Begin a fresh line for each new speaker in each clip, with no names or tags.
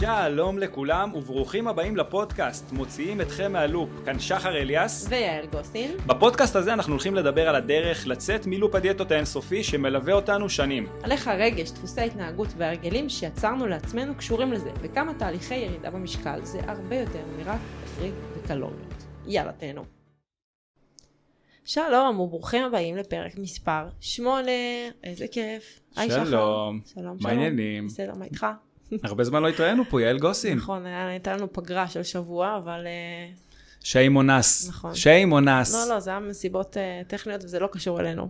שלום לכולם וברוכים הבאים לפודקאסט, מוציאים אתכם מהלופ. כאן שחר אליאס.
ויעל גוסין.
בפודקאסט הזה אנחנו הולכים לדבר על הדרך לצאת מלופ הדיאטות האינסופי שמלווה אותנו שנים.
על איך הרגש, דפוסי ההתנהגות והרגלים שיצרנו לעצמנו קשורים לזה, וכמה תהליכי ירידה במשקל זה הרבה יותר מרק תפריט וקלוריות. יאללה תהנו. שלום וברוכים הבאים לפרק מספר 8, איזה כיף. היי, שחר.
שלום.
שלום,
מה העניינים?
בסדר, מה איתך?
הרבה זמן לא התראינו פה, יעל גוסין.
נכון, הייתה לנו פגרה של שבוע, אבל... אה,
שיים אונס.
נכון.
שיים אונס.
לא, לא, זה היה מסיבות אה, טכניות וזה לא קשור אלינו.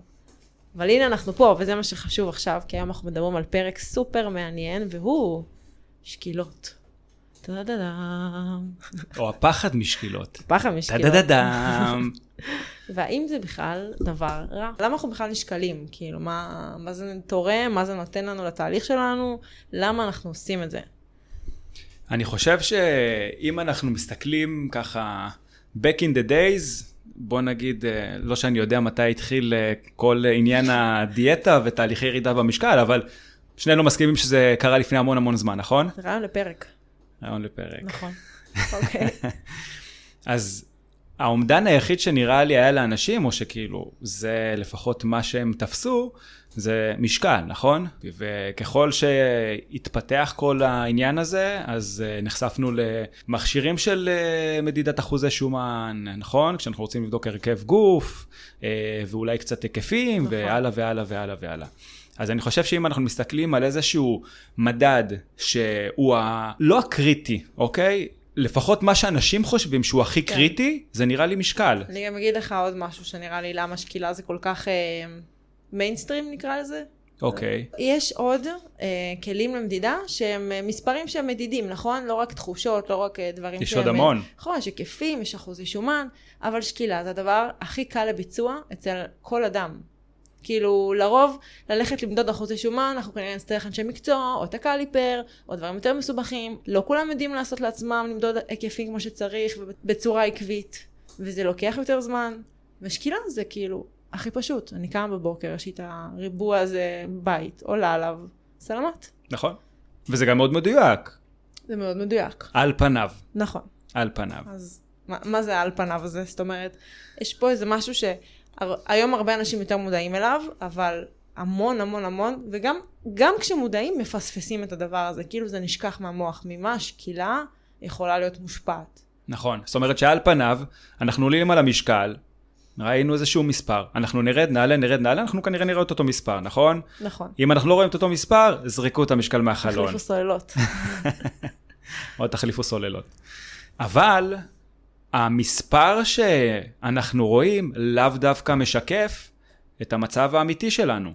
אבל הנה אנחנו פה, וזה מה שחשוב עכשיו, כי היום אנחנו מדברים על פרק סופר מעניין, והוא שקילות. טה-דה-דם.
או הפחד משקילות.
פחד משקילות.
טה-דה-דם.
והאם זה בכלל דבר רע? למה אנחנו בכלל נשקלים? כאילו, מה, מה זה תורם? מה זה נותן לנו לתהליך שלנו? למה אנחנו עושים את זה?
אני חושב שאם אנחנו מסתכלים ככה, back in the days, בוא נגיד, אה, לא שאני יודע מתי התחיל אה, כל עניין הדיאטה ותהליכי ירידה במשקל, אבל שנינו מסכימים שזה קרה לפני המון המון זמן, נכון?
רעיון לפרק.
רעיון לפרק.
נכון. אוקיי.
אז האומדן היחיד שנראה לי היה לאנשים, או שכאילו זה לפחות מה שהם תפסו, זה משקל, נכון? וככל שהתפתח כל העניין הזה, אז אה, נחשפנו למכשירים של אה, מדידת אחוזי שומן, נכון? כשאנחנו רוצים לבדוק הרכב גוף, אה, ואולי קצת היקפים,
נכון.
והלאה והלאה והלאה והלאה. אז אני חושב שאם אנחנו מסתכלים על איזשהו מדד שהוא ה... לא הקריטי, אוקיי? לפחות מה שאנשים חושבים שהוא הכי
כן.
קריטי, זה נראה לי משקל.
אני גם אגיד לך עוד משהו שנראה לי למה שקילה זה כל כך מיינסטרים נקרא לזה.
אוקיי.
יש עוד אה, כלים למדידה שהם אה, מספרים שהם מדידים, נכון? לא רק תחושות, לא רק אה, דברים
יש
שהם...
עוד המון.
נכון, יש היקפים, יש אחוזי שומן, אבל שקילה זה הדבר הכי קל לביצוע אצל כל אדם. כאילו, לרוב, ללכת למדוד אחוזי שומן, אנחנו כנראה נצטרך אנשי מקצוע, או את הקליפר, או דברים יותר מסובכים. לא כולם יודעים לעשות לעצמם למדוד היקפים כמו שצריך, ובצורה עקבית, וזה לוקח יותר זמן. ושקילה זה כאילו הכי פשוט. אני קמה בבוקר, יש לי את הריבוע הזה בית, עולה עליו, סלמת.
נכון. וזה גם מאוד מדויק,
זה מאוד מדויק.
על פניו.
נכון.
על פניו.
אז מה, מה זה על פניו הזה? זאת אומרת, יש פה איזה משהו שהיום הרבה אנשים יותר מודעים אליו, אבל המון המון המון, וגם גם כשמודעים מפספסים את הדבר הזה, כאילו זה נשכח מהמוח, ממה השקילה יכולה להיות מושפעת.
נכון. זאת אומרת שעל פניו, אנחנו עולים על המשקל, ראינו איזשהו מספר, אנחנו נרד, נעלה, נרד, נעלה, אנחנו כנראה נראה את אותו מספר, נכון?
נכון.
אם אנחנו לא רואים את אותו מספר, זרקו את המשקל מהחלון.
החליפו סוללות.
או תחליפו סוללות. אבל המספר שאנחנו רואים לאו דווקא משקף את המצב האמיתי שלנו,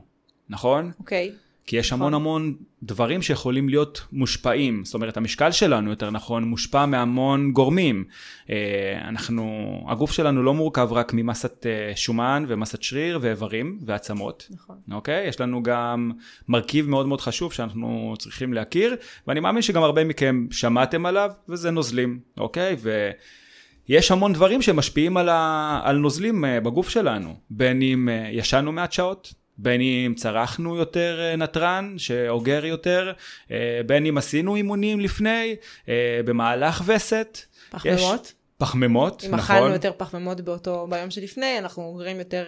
נכון?
אוקיי.
כי יש
נכון.
המון המון דברים שיכולים להיות מושפעים. זאת אומרת, המשקל שלנו, יותר נכון, מושפע מהמון גורמים. אה, אנחנו, הגוף שלנו לא מורכב רק ממסת אה, שומן ומסת שריר ואיברים ועצמות.
נכון.
אוקיי? יש לנו גם מרכיב מאוד מאוד חשוב שאנחנו צריכים להכיר, ואני מאמין שגם הרבה מכם שמעתם עליו, וזה נוזלים, אוקיי? ויש המון דברים שמשפיעים על, ה... על נוזלים אה, בגוף שלנו, בין אם אה, ישנו מעט שעות, בין אם צרכנו יותר אה, נתרן שאוגר יותר, בין אם עשינו אימונים לפני, במהלך וסת.
פחמימות.
יש... פחמימות,
אם
נכון.
אכלנו יותר פחמימות באותו, ביום שלפני, אנחנו אוגרים יותר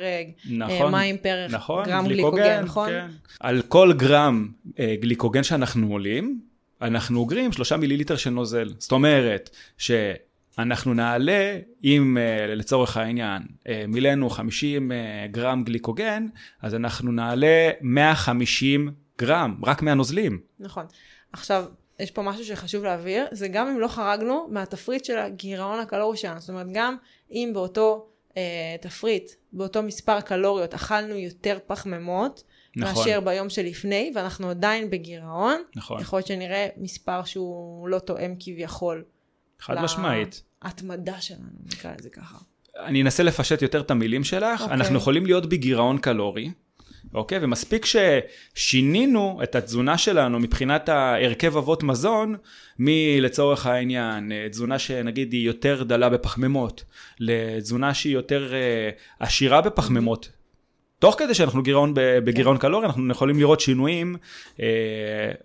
נכון,
מים פר
נכון,
גרם גליקוגן, נכון?
כן. על כל גרם גליקוגן שאנחנו עולים, אנחנו אוגרים שלושה מיליליטר של נוזל. זאת אומרת שאנחנו נעלה, אם אה, לצורך העניין אה, מילאנו 50 אה, גרם גליקוגן, אז אנחנו נעלה 150 גרם, רק מהנוזלים.
נכון. עכשיו, יש פה משהו שחשוב להבהיר, זה גם אם לא חרגנו מהתפריט של הגירעון הקלורי שלנו. זאת אומרת, גם אם באותו אה, תפריט, באותו מספר קלוריות, אכלנו יותר פחמימות,
נכון.
מאשר ביום שלפני, ואנחנו עדיין בגירעון,
נכון,
יכול להיות שנראה מספר שהוא לא תואם כביכול.
חד
ל-
משמעית.
התמדה שלנו, נקרא לזה ככה.
אני אנסה לפשט יותר את המילים שלך.
אוקיי.
אנחנו יכולים להיות בגירעון קלורי, אוקיי? ומספיק ששינינו את התזונה שלנו מבחינת ההרכב אבות מזון, מלצורך העניין, אה, תזונה שנגיד היא יותר דלה בפחמימות, לתזונה שהיא יותר אה, עשירה בפחמימות. תוך כדי שאנחנו גירעון, בגירעון כן. קלורי, אנחנו יכולים לראות שינויים אה,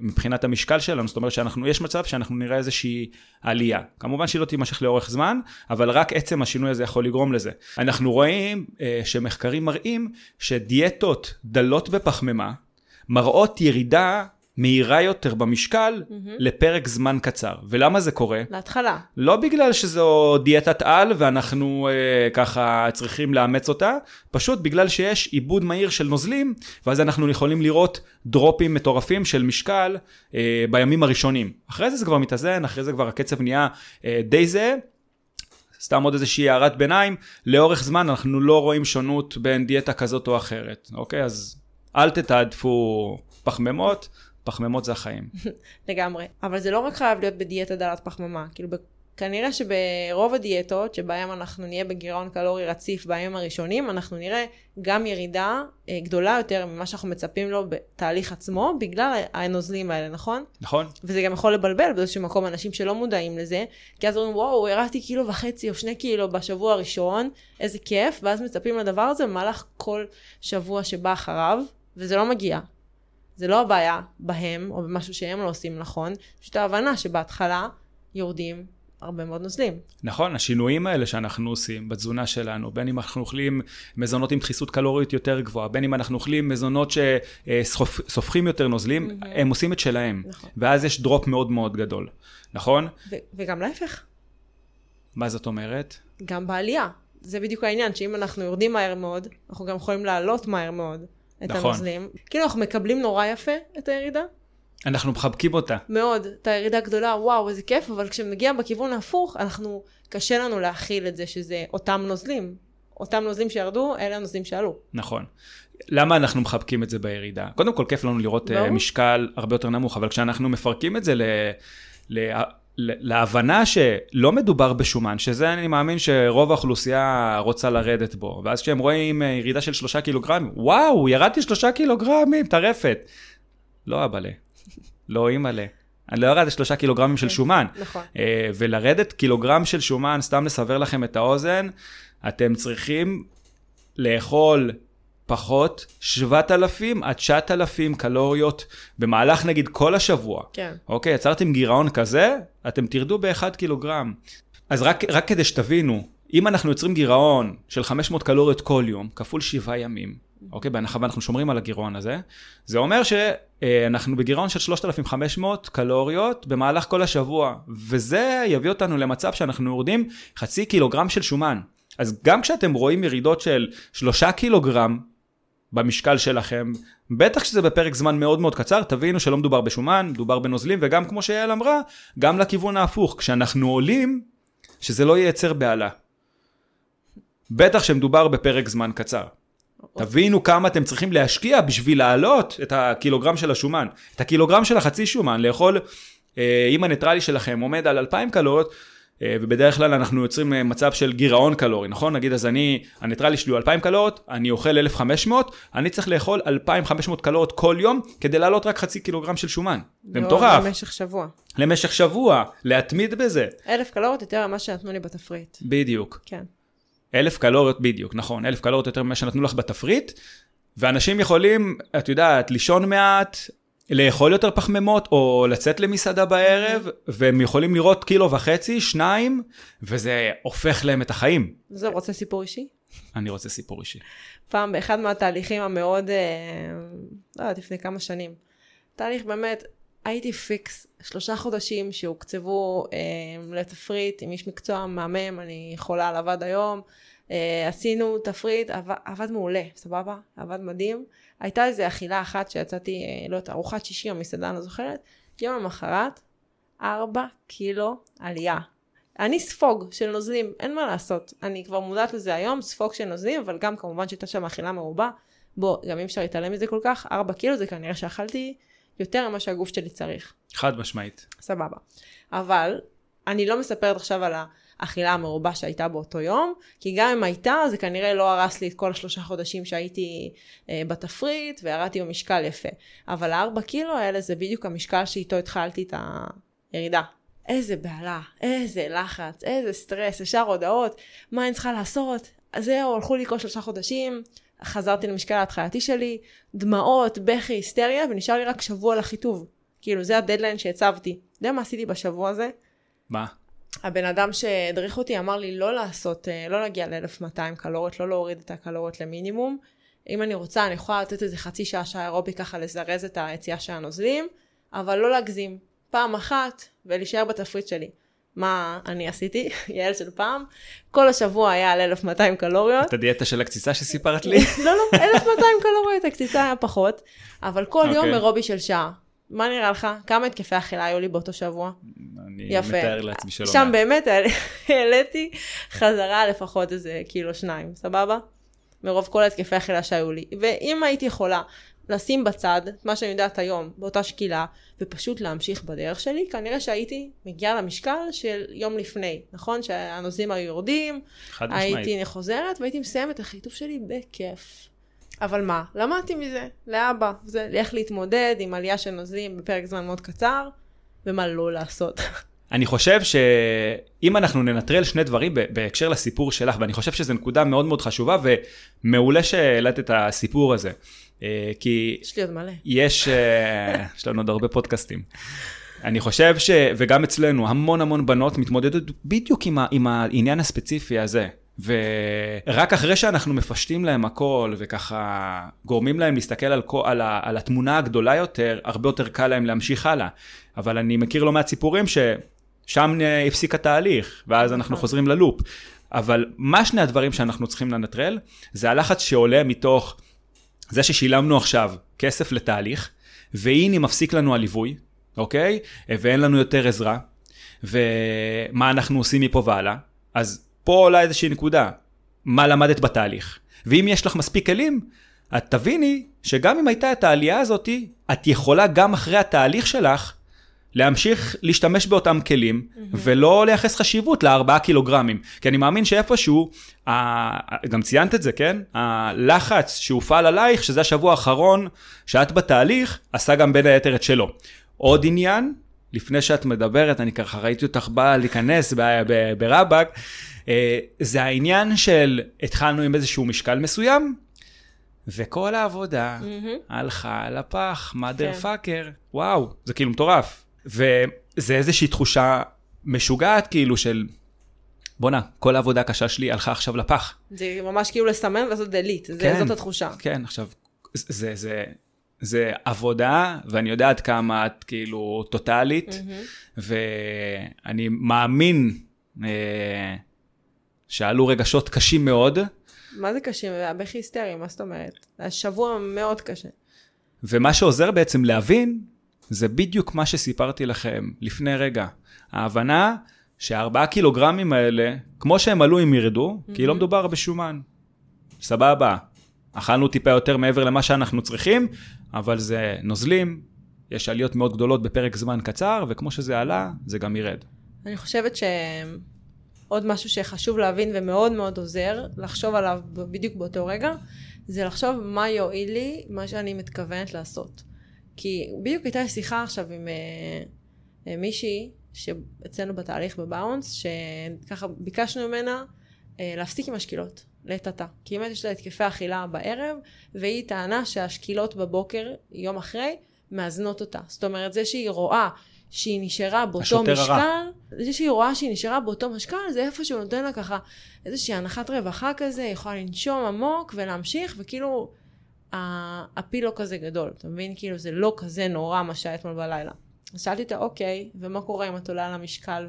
מבחינת המשקל שלנו, זאת אומרת שאנחנו, יש מצב שאנחנו נראה איזושהי עלייה. כמובן שהיא לא תימשך לאורך זמן, אבל רק עצם השינוי הזה יכול לגרום לזה. אנחנו רואים אה, שמחקרים מראים שדיאטות דלות בפחמימה, מראות ירידה מהירה יותר במשקל mm-hmm. לפרק זמן קצר. ולמה זה קורה?
להתחלה.
לא בגלל שזו דיאטת על ואנחנו אה, ככה צריכים לאמץ אותה, פשוט בגלל שיש עיבוד מהיר של נוזלים, ואז אנחנו יכולים לראות דרופים מטורפים של משקל אה, בימים הראשונים. אחרי זה זה כבר מתאזן, אחרי זה כבר הקצב נהיה אה, די זהה. סתם עוד איזושהי הערת ביניים, לאורך זמן אנחנו לא רואים שונות בין דיאטה כזאת או אחרת, אוקיי? אז אל תתעדפו פחמימות, פחמימות זה החיים.
לגמרי. אבל זה לא רק חייב להיות בדיאטה דלת פחמימה. כאילו, כנראה שברוב הדיאטות שבהם אנחנו נהיה בגירעון קלורי רציף בימים הראשונים, אנחנו נראה גם ירידה אה, גדולה יותר ממה שאנחנו מצפים לו בתהליך עצמו, בגלל הנוזלים האלה, נכון?
נכון.
וזה גם יכול לבלבל באיזשהו מקום אנשים שלא מודעים לזה, כי אז אומרים, וואו, ירדתי קילו וחצי או שני קילו בשבוע הראשון, איזה כיף, ואז מצפים לדבר הזה במהלך כל שבוע שבא אחריו, וזה לא מגיע. זה לא הבעיה בהם, או במשהו שהם לא עושים נכון, פשוט ההבנה שבהתחלה יורדים הרבה מאוד נוזלים.
נכון, השינויים האלה שאנחנו עושים בתזונה שלנו, בין אם אנחנו אוכלים מזונות עם דחיסות קלורית יותר גבוהה, בין אם אנחנו אוכלים מזונות שסופחים יותר נוזלים, mm-hmm. הם עושים את שלהם. נכון. ואז יש דרופ מאוד מאוד גדול, נכון?
ו- וגם להפך.
מה זאת אומרת?
גם בעלייה. זה בדיוק העניין, שאם אנחנו יורדים מהר מאוד, אנחנו גם יכולים לעלות מהר מאוד. את נכון. הנוזלים. כאילו אנחנו מקבלים נורא יפה את הירידה.
אנחנו מחבקים אותה.
מאוד, את הירידה הגדולה, וואו, איזה כיף, אבל כשמגיע בכיוון ההפוך, אנחנו, קשה לנו להכיל את זה שזה אותם נוזלים. אותם נוזלים שירדו, אלה הנוזלים שעלו.
נכון. למה אנחנו מחבקים את זה בירידה? קודם כל, כיף לנו לראות לא? משקל הרבה יותר נמוך, אבל כשאנחנו מפרקים את זה ל... ל... להבנה שלא מדובר בשומן, שזה אני מאמין שרוב האוכלוסייה רוצה לרדת בו, ואז כשהם רואים אה, ירידה של שלושה קילוגרמים, וואו, ירדתי שלושה קילוגרמים, טרפת. לא אבאלה, לא אימא'לה. אני לא ירדתי שלושה קילוגרמים של כן, שומן.
נכון.
אה, ולרדת קילוגרם של שומן, סתם לסבר לכם את האוזן, אתם צריכים לאכול פחות 7,000 עד 9,000 קלוריות במהלך נגיד כל השבוע.
כן.
אוקיי, יצרתם גירעון כזה, אתם תרדו ב-1 קילוגרם. אז רק, רק כדי שתבינו, אם אנחנו יוצרים גירעון של 500 קלוריות כל יום, כפול 7 ימים, אוקיי, בהנחה ואנחנו שומרים על הגירעון הזה, זה אומר שאנחנו בגירעון של 3,500 קלוריות במהלך כל השבוע, וזה יביא אותנו למצב שאנחנו יורדים חצי קילוגרם של שומן. אז גם כשאתם רואים ירידות של 3 קילוגרם במשקל שלכם, בטח שזה בפרק זמן מאוד מאוד קצר, תבינו שלא מדובר בשומן, מדובר בנוזלים, וגם כמו שיעל אמרה, גם לכיוון ההפוך, כשאנחנו עולים, שזה לא ייצר בהלה. בטח שמדובר בפרק זמן קצר. תבינו כמה אתם צריכים להשקיע בשביל להעלות את הקילוגרם של השומן. את הקילוגרם של החצי שומן, לאכול, אה, אם הניטרלי שלכם עומד על 2,000 קלוריות, ובדרך כלל אנחנו יוצרים אה, מצב של גירעון קלורי, נכון? נגיד אז אני, הניטרלי שלי הוא 2,000 קלוריות, אני אוכל 1,500, אני צריך לאכול 2,500 קלוריות כל יום כדי לעלות רק חצי קילוגרם של שומן. זה מטורף.
למשך שבוע.
למשך שבוע, להתמיד בזה.
1,000 קלוריות יותר ממה שנתנו לי בתפריט.
בדיוק.
כן.
1,000 קלוריות, בדיוק, נכון, 1,000 קלוריות יותר ממה שנתנו לך בתפריט, ואנשים יכולים, את יודעת, לישון מעט, לאכול יותר פחמימות או לצאת למסעדה בערב והם יכולים לראות קילו וחצי, שניים, וזה הופך להם את החיים.
זה רוצה סיפור אישי?
אני רוצה סיפור אישי.
פעם באחד מהתהליכים המאוד, אה, לא יודעת, לפני כמה שנים. תהליך באמת, הייתי פיקס, שלושה חודשים שהוקצבו אה, לתפריט עם איש מקצוע מהמם, אני יכולה עליו עד היום. אה, עשינו תפריט, עבד, עבד מעולה, סבבה? עבד מדהים. הייתה איזו אכילה אחת שיצאתי, אה, לא יודעת, ארוחת שישי או מסעדה, אני לא זוכרת, יום למחרת, ארבע קילו עלייה. אני ספוג של נוזלים, אין מה לעשות. אני כבר מודעת לזה היום, ספוג של נוזלים, אבל גם כמובן שהייתה שם אכילה מרובה. בוא, גם אי אפשר להתעלם מזה כל כך, ארבע קילו זה כנראה שאכלתי יותר ממה שהגוף שלי צריך.
חד משמעית.
סבבה. אבל, אני לא מספרת עכשיו על ה... האכילה המרובה שהייתה באותו יום, כי גם אם הייתה, זה כנראה לא הרס לי את כל השלושה חודשים שהייתי אה, בתפריט, וירדתי במשקל יפה. אבל הארבע קילו האלה זה בדיוק המשקל שאיתו התחלתי את הירידה. איזה בהלה, איזה לחץ, איזה סטרס, ישר הודעות, מה אני צריכה לעשות? זהו, הלכו לי כל שלושה חודשים, חזרתי למשקל ההתחלתי שלי, דמעות, בכי, היסטריה, ונשאר לי רק שבוע לחיטוב. כאילו, זה הדדליין שהצבתי. אתה יודע מה עשיתי בשבוע הזה?
מה?
הבן אדם שהדריך אותי אמר לי לא לעשות, אה, לא להגיע ל-1200 קלוריות, לא להוריד את הקלוריות למינימום. אם אני רוצה, אני יכולה לתת איזה חצי שעה שעה אירובי ככה לזרז את היציאה של הנוזלים, אבל לא להגזים. פעם אחת, ולהישאר בתפריט שלי. מה אני עשיתי, יעל של פעם, כל השבוע היה על 1200 קלוריות.
את הדיאטה של הקציצה שסיפרת לי?
לא, לא, 1200 קלוריות, הקציצה היה פחות, אבל כל יום
אוקיי.
אירובי של שעה. מה נראה לך? כמה התקפי אכילה היו לי באותו שבוע?
אני
יפה.
מתאר לעצמי שלא
שם. באמת העליתי חזרה לפחות איזה קילו שניים, סבבה? מרוב כל התקפי אכילה שהיו לי. ואם הייתי יכולה לשים בצד את מה שאני יודעת היום, באותה שקילה, ופשוט להמשיך בדרך שלי, כנראה שהייתי מגיעה למשקל של יום לפני, נכון? שהנוזלים היו יורדים,
חד משמעית.
הייתי חוזרת והייתי מסיימת את החיטוף שלי בכיף. אבל מה? למדתי מזה, לאבא. זה איך להתמודד עם עלייה של נוזלים בפרק זמן מאוד קצר, ומה לא לעשות.
אני חושב שאם אנחנו ננטרל שני דברים בהקשר לסיפור שלך, ואני חושב שזו נקודה מאוד מאוד חשובה, ומעולה שהעלית את הסיפור הזה. אה, כי
יש לי עוד מלא.
יש, אה, יש לנו עוד הרבה פודקאסטים. אני חושב ש... וגם אצלנו, המון המון בנות מתמודדות בדיוק עם, ה... עם העניין הספציפי הזה. ורק אחרי שאנחנו מפשטים להם הכל, וככה גורמים להם להסתכל על, כל... על, ה... על התמונה הגדולה יותר, הרבה יותר קל להם להמשיך הלאה. אבל אני מכיר לא מעט סיפורים ששם אה, הפסיק התהליך, ואז אנחנו
נכון.
חוזרים ללופ. אבל מה שני הדברים שאנחנו צריכים לנטרל? זה הלחץ שעולה מתוך זה ששילמנו עכשיו כסף לתהליך, והנה מפסיק לנו הליווי, אוקיי? ואין לנו יותר עזרה, ומה אנחנו עושים מפה והלאה? אז פה עולה איזושהי נקודה, מה למדת בתהליך? ואם יש לך מספיק כלים, את תביני שגם אם הייתה את העלייה הזאתי, את יכולה גם אחרי התהליך שלך להמשיך להשתמש באותם כלים, mm-hmm. ולא לייחס חשיבות לארבעה קילוגרמים. כי אני מאמין שאיפשהו, ה- גם ציינת את זה, כן? הלחץ שהופעל עלייך, שזה השבוע האחרון שאת בתהליך, עשה גם בין היתר את שלו. עוד עניין, לפני שאת מדברת, אני ככה ראיתי אותך באה להיכנס ברבאק, אה, זה העניין של התחלנו עם איזשהו משקל מסוים, וכל העבודה
מהמם.
הלכה לפח, mother
כן.
fucker, וואו, זה כאילו מטורף. וזה איזושהי תחושה משוגעת כאילו של, בואנה, כל העבודה הקשה שלי הלכה עכשיו לפח.
זה ממש כאילו לסמן ולעשות דלית,
כן.
זאת התחושה.
כן, עכשיו, זה, זה, זה עבודה, ואני יודע עד כמה את כאילו טוטאלית,
מהמם.
ואני מאמין אה, שעלו רגשות קשים מאוד,
מה זה קשה? זה היה בכי היסטרי, מה זאת אומרת? זה היה שבוע מאוד קשה.
ומה שעוזר בעצם להבין, זה בדיוק מה שסיפרתי לכם לפני רגע. ההבנה שהארבעה קילוגרמים האלה, כמו שהם עלו הם ירדו, כי לא מדובר בשומן. סבבה, אכלנו טיפה יותר מעבר למה שאנחנו צריכים, אבל זה נוזלים, יש עליות מאוד גדולות בפרק זמן קצר, וכמו שזה עלה, זה גם ירד.
אני חושבת שעוד משהו שחשוב להבין ומאוד מאוד עוזר לחשוב עליו בדיוק באותו רגע, זה לחשוב מה יועיל לי, מה שאני מתכוונת לעשות. כי בדיוק הייתה שיחה עכשיו עם אה, מישהי שאצלנו בתהליך בבאונס, שככה ביקשנו ממנה אה, להפסיק עם השקילות, עתה. כי באמת יש לה התקפי אכילה בערב, והיא טענה שהשקילות בבוקר, יום אחרי, מאזנות אותה. זאת אומרת, זה שהיא רואה שהיא נשארה באותו
השוטר הרע.
משקל, זה שהיא רואה שהיא נשארה באותו משקל, זה איפשהו נותן לה ככה איזושהי הנחת רווחה כזה, היא יכולה לנשום עמוק ולהמשיך, וכאילו הפיל לא כזה גדול, אתה מבין? כאילו זה לא כזה נורא מה שהיה אתמול בלילה. אז שאלתי אותה, אוקיי, ומה קורה אם את עולה על המשקל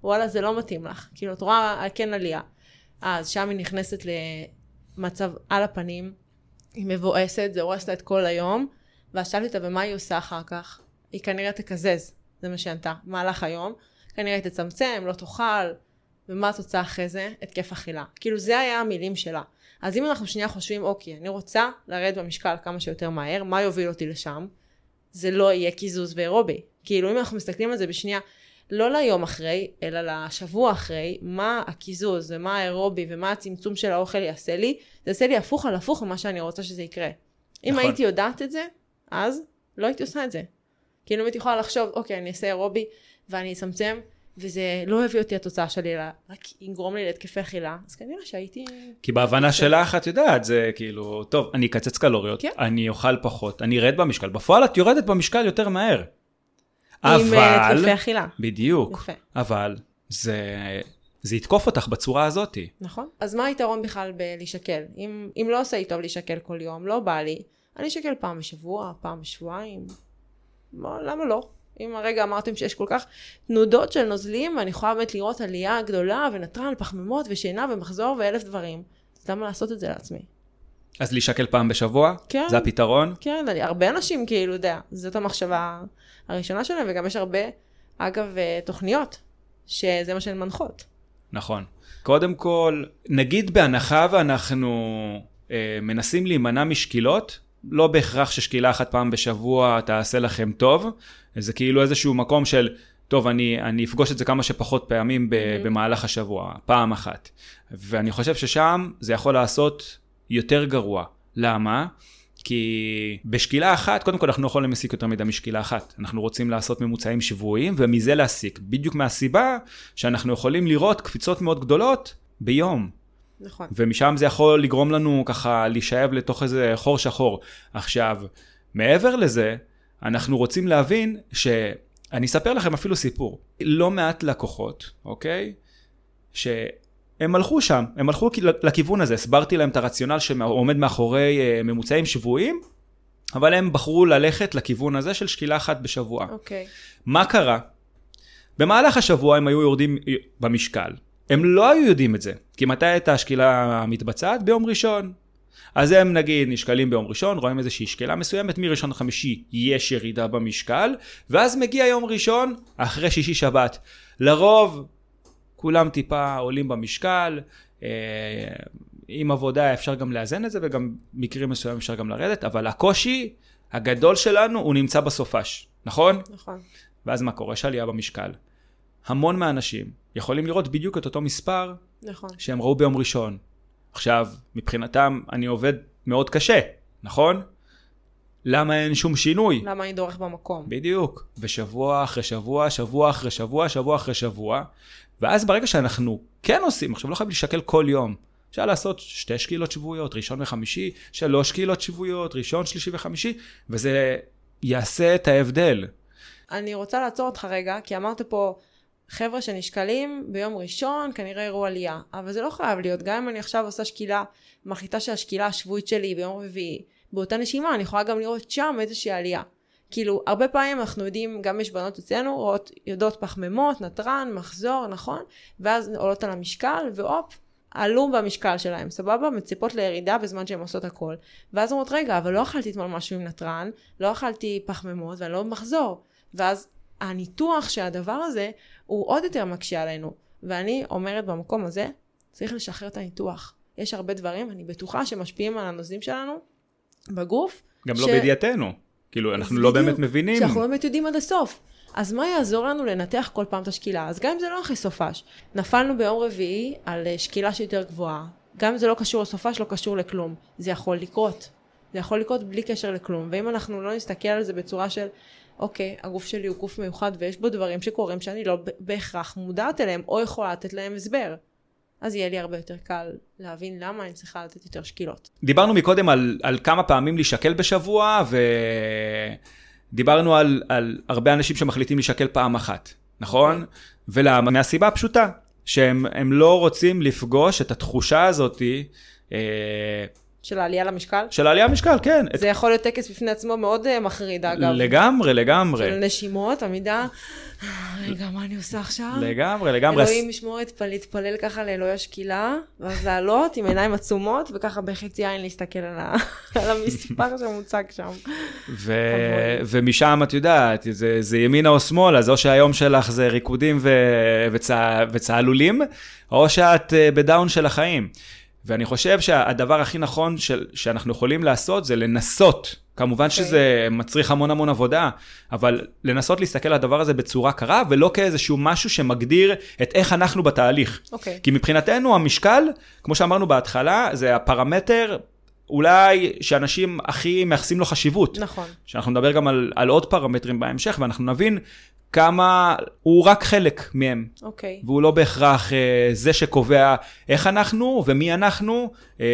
ווואלה זה לא מתאים לך? כאילו את רואה כן עלייה. אז שם היא נכנסת למצב על הפנים, היא מבואסת, זה הורס לה את כל היום, ואז שאלתי אותה, ומה היא עושה אחר כך? היא כנראה תקזז, זה מה שהיא ענתה, במהלך היום. כנראה תצמצם, לא תאכל, ומה התוצאה אחרי זה? התקף אכילה. כאילו זה היה המילים שלה. אז אם אנחנו שנייה חושבים, אוקיי, אני רוצה לרדת במשקל כמה שיותר מהר, מה יוביל אותי לשם? זה לא יהיה קיזוז ואירובי. כאילו אם אנחנו מסתכלים על זה בשנייה, לא ליום אחרי, אלא לשבוע אחרי, מה הקיזוז ומה האירובי ומה הצמצום של האוכל יעשה לי, זה יעשה לי הפוך על הפוך ממה שאני רוצה שזה יקרה. אם
נכון.
הייתי יודעת את זה, אז לא הייתי עושה את זה. כאילו אם הייתי יכולה לחשוב, אוקיי, אני אעשה אירובי ואני אצמצם, וזה לא הביא אותי התוצאה שלי, אלא רק יגרום לי להתקפי אכילה, אז כנראה שהייתי...
כי בהבנה שלך, את יודעת, זה כאילו, טוב, אני אקצץ קלוריות,
כן.
אני אוכל פחות, אני ארד במשקל. בפועל את יורדת במשקל יותר מהר.
עם אה,
אבל,
אכילה.
בדיוק,
יפה.
אבל זה, זה יתקוף אותך בצורה הזאתי.
נכון. אז מה היתרון בכלל בלהישקל? אם, אם לא עושה לי טוב להישקל כל יום, לא בא לי, אני אשקל פעם בשבוע, פעם בשבועיים. מה, למה לא? אם הרגע אמרתם שיש כל כך תנודות של נוזלים, ואני יכולה באמת לראות עלייה גדולה, ונתרן, פחמימות, ושינה, ומחזור, ואלף דברים. אז למה לעשות את זה לעצמי?
אז להישקל פעם בשבוע?
כן.
זה הפתרון?
כן, אני, הרבה אנשים כאילו, יודע, זאת המחשבה הראשונה שלהם, וגם יש הרבה, אגב, אה, תוכניות, שזה מה שהן מנחות.
נכון. קודם כל, נגיד בהנחה ואנחנו אה, מנסים להימנע משקילות, לא בהכרח ששקילה אחת פעם בשבוע תעשה לכם טוב, זה כאילו איזשהו מקום של, טוב, אני, אני אפגוש את זה כמה שפחות פעמים ב,
Mhm.
במהלך השבוע, פעם אחת. ואני חושב ששם זה יכול לעשות יותר גרוע. למה? כי בשקילה אחת, קודם כל אנחנו לא יכולים להסיק יותר מדי משקילה אחת. אנחנו רוצים לעשות ממוצעים שבועיים ומזה להסיק. בדיוק מהסיבה שאנחנו יכולים לראות קפיצות מאוד גדולות ביום.
נכון.
ומשם זה יכול לגרום לנו ככה להישאב לתוך איזה חור שחור. עכשיו, מעבר לזה, אנחנו רוצים להבין ש... אני אספר לכם אפילו סיפור. לא מעט לקוחות, אוקיי? שהם הלכו שם, הם הלכו לכיוון הזה, הסברתי להם את הרציונל שעומד מאחורי אה, ממוצעים שבועיים, אבל הם בחרו ללכת לכיוון הזה של שקילה אחת בשבוע.
אוקיי.
מה קרה? במהלך השבוע הם היו יורדים במשקל. הם לא היו יודעים את זה, כי מתי הייתה השקילה המתבצעת? ביום ראשון. אז הם נגיד נשקלים ביום ראשון, רואים איזושהי שקילה מסוימת, מראשון לחמישי יש ירידה במשקל, ואז מגיע יום ראשון, אחרי שישי שבת. לרוב, כולם טיפה עולים במשקל, אה, עם עבודה אפשר גם לאזן את זה, וגם מקרים מסוימים אפשר גם לרדת, אבל הקושי הגדול שלנו הוא נמצא בסופש, נכון?
נכון.
ואז מה קורה? יש עלייה במשקל. המון מהאנשים יכולים לראות בדיוק את אותו מספר
נכון.
שהם ראו ביום ראשון. עכשיו, מבחינתם אני עובד מאוד קשה, נכון? למה אין שום שינוי?
למה אני דורך במקום?
בדיוק. ושבוע אחרי שבוע, שבוע אחרי שבוע, שבוע אחרי שבוע, ואז ברגע שאנחנו כן עושים, עכשיו לא חייב להישקל כל יום. אפשר לעשות שתי שקילות שבועיות, ראשון וחמישי, שלוש שקילות שבועיות, ראשון, שלישי וחמישי, וזה יעשה את ההבדל.
אני רוצה לעצור אותך רגע, כי אמרת פה, חבר'ה שנשקלים ביום ראשון, כנראה יראו עלייה. אבל זה לא חייב להיות, גם אם אני עכשיו עושה שקילה, מחליטה שהשקילה השבועית שלי ביום רביעי, באותה נשימה אני יכולה גם לראות שם איזושהי עלייה. כאילו, הרבה פעמים אנחנו יודעים, גם יש בנות אצלנו, רואות, יודעות פחמימות, נתרן, מחזור, נכון? ואז עולות על המשקל, והופ, עלו במשקל שלהם, סבבה? מציפות לירידה בזמן שהן עושות הכל. ואז אומרות, רגע, אבל לא אכלתי אתמול משהו עם נתרן, לא אכלתי פחמימות ואני לא במחזור. ואז הניתוח של הדבר הזה הוא עוד יותר מקשה עלינו. ואני אומרת במקום הזה, צריך לשחרר את הניתוח. יש הרבה דברים, אני בטוחה, שמשפיעים על הנוזלים שלנו בגוף.
גם
ש-
לא בידיעתנו. כאילו, אנחנו לא
בדיוק,
באמת מבינים.
שאנחנו לא באמת יודעים עד הסוף. אז מה יעזור לנו לנתח כל פעם את השקילה? אז גם אם זה לא הכי סופש, נפלנו ביום רביעי על אה, שקילה שיותר גבוהה, גם אם זה לא קשור לסופש, לא קשור לכלום. זה יכול לקרות. זה יכול לקרות בלי קשר לכלום. ואם אנחנו לא נסתכל על זה בצורה של, אוקיי, הגוף שלי הוא גוף מיוחד ויש בו דברים שקורים שאני לא בהכרח מודעת אליהם, או יכולה לתת להם הסבר. אז יהיה לי הרבה יותר קל להבין למה אני צריכה לתת יותר שקילות.
דיברנו מקודם על, על כמה פעמים להישקל בשבוע, ודיברנו על, על הרבה אנשים שמחליטים להישקל פעם אחת, נכון? ולמה? מהסיבה הפשוטה, שהם הם לא רוצים לפגוש את התחושה הזאתי אה,
של העלייה למשקל.
של העלייה במשקל, כן. את,
זה יכול להיות טקס בפני עצמו מאוד אה, מחריד אגב.
לגמרי, לגמרי.
של נשימות, עמידה. רגע, מה אני עושה עכשיו?
לגמרי, לגמרי.
אלוהים ישמור את פ- להתפלל ככה לאלוהי השקילה, ואז לעלות עם עיניים עצומות, וככה בחצי עין להסתכל על ה- על המספר שמוצג שם.
ו... ומשם את יודעת, זה, זה ימינה או שמאלה, זה או שהיום שלך זה ריקודים ו... וצע... וצהלולים, או שאת אה, בדאון של החיים. ואני חושב שהדבר הכי נכון של... שאנחנו יכולים לעשות זה לנסות. כמובן
אוקיי.
שזה מצריך המון המון עבודה, אבל לנסות להסתכל על הדבר הזה בצורה קרה, ולא כאיזשהו משהו שמגדיר את איך אנחנו בתהליך.
אוקיי.
כי מבחינתנו המשקל, כמו שאמרנו בהתחלה, זה הפרמטר אולי שאנשים הכי מייחסים לו חשיבות.
נכון.
שאנחנו נדבר גם על, על עוד פרמטרים בהמשך, ואנחנו נבין כמה, הוא רק חלק מהם.
אוקיי.
והוא לא בהכרח אה, זה שקובע איך אנחנו ומי אנחנו, אה,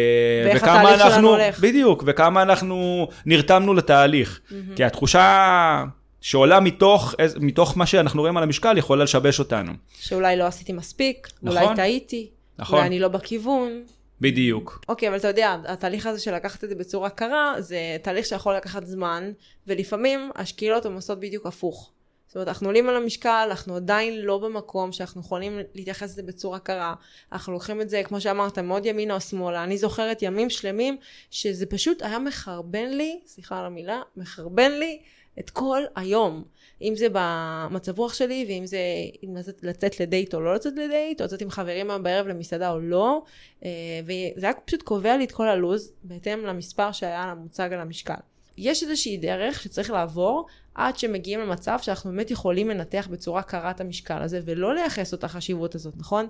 ואיך התהליך שלנו
אנחנו,
הולך.
בדיוק, וכמה אנחנו נרתמנו לתהליך. כי התחושה שעולה מתוך, מתוך מה שאנחנו רואים על המשקל יכולה לשבש אותנו.
שאולי לא עשיתי מספיק,
נכון.
אולי טעיתי,
נכון.
אולי אני לא בכיוון.
בדיוק.
אוקיי, אבל אתה יודע, התהליך הזה של לקחת את זה בצורה קרה, זה תהליך שיכול לקחת זמן, ולפעמים השקילות הן עושות בדיוק הפוך. זאת אומרת, אנחנו עולים על המשקל, אנחנו עדיין לא במקום שאנחנו יכולים להתייחס לזה בצורה קרה. אנחנו לוקחים את זה, כמו שאמרת, מאוד ימינה או שמאלה. אני זוכרת ימים שלמים שזה פשוט היה מחרבן לי, סליחה על המילה, מחרבן לי את כל היום. אם זה במצב רוח שלי, ואם זה אם לצאת, לצאת לדייט או לא לצאת לדייט, או לצאת עם חברים היום בערב למסעדה או לא. אה, וזה היה פשוט קובע לי את כל הלו"ז, בהתאם למספר שהיה למוצג על המשקל. יש איזושהי דרך שצריך לעבור עד שמגיעים למצב שאנחנו באמת יכולים לנתח בצורה קרה את המשקל הזה, ולא לייחס אותה חשיבות הזאת, נכון?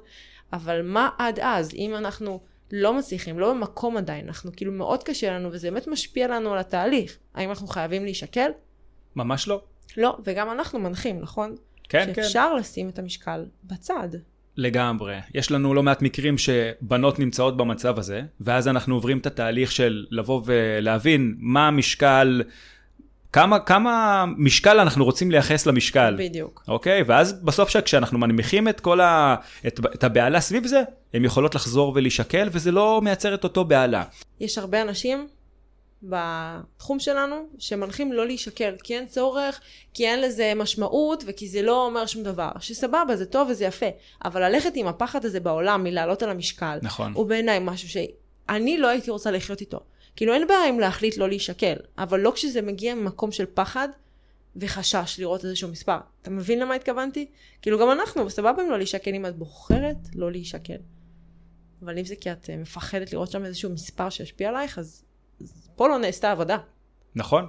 אבל מה עד אז? אם אנחנו לא מצליחים, לא במקום עדיין, אנחנו כאילו מאוד קשה לנו, וזה באמת משפיע לנו על התהליך. האם אנחנו חייבים להישקל?
ממש לא.
לא, וגם אנחנו מנחים, נכון?
כן, כן.
שאפשר לשים את המשקל בצד.
לגמרי. יש לנו לא מעט מקרים שבנות נמצאות במצב הזה, ואז אנחנו עוברים את התהליך של לבוא ולהבין מה המשקל, כמה, כמה משקל אנחנו רוצים לייחס למשקל.
בדיוק.
אוקיי? ואז בסוף כשאנחנו מנמיכים את כל ה... את, את הבהלה סביב זה, הן יכולות לחזור ולהישקל, וזה לא מייצר את אותו בהלה.
יש הרבה אנשים בתחום שלנו שמנחים לא להישקל, כי אין צורך, כי אין לזה משמעות וכי זה לא אומר שום דבר. שסבבה, זה טוב וזה יפה, אבל ללכת עם הפחד הזה בעולם מלעלות על המשקל,
נכון.
הוא בעיניי משהו שאני לא הייתי רוצה לחיות איתו. כאילו אין בעיה אם להחליט לא להישקל, אבל לא כשזה מגיע ממקום של פחד וחשש לראות איזשהו מספר. אתה מבין למה התכוונתי? כאילו גם אנחנו, סבבה אם לא להישקל אם את בוחרת לא להישקל. אבל אם זה כי את אה, מפחדת לראות שם איזשהו מספר שישפיע עלייך, אז פה לא נעשתה עבודה.
נכון.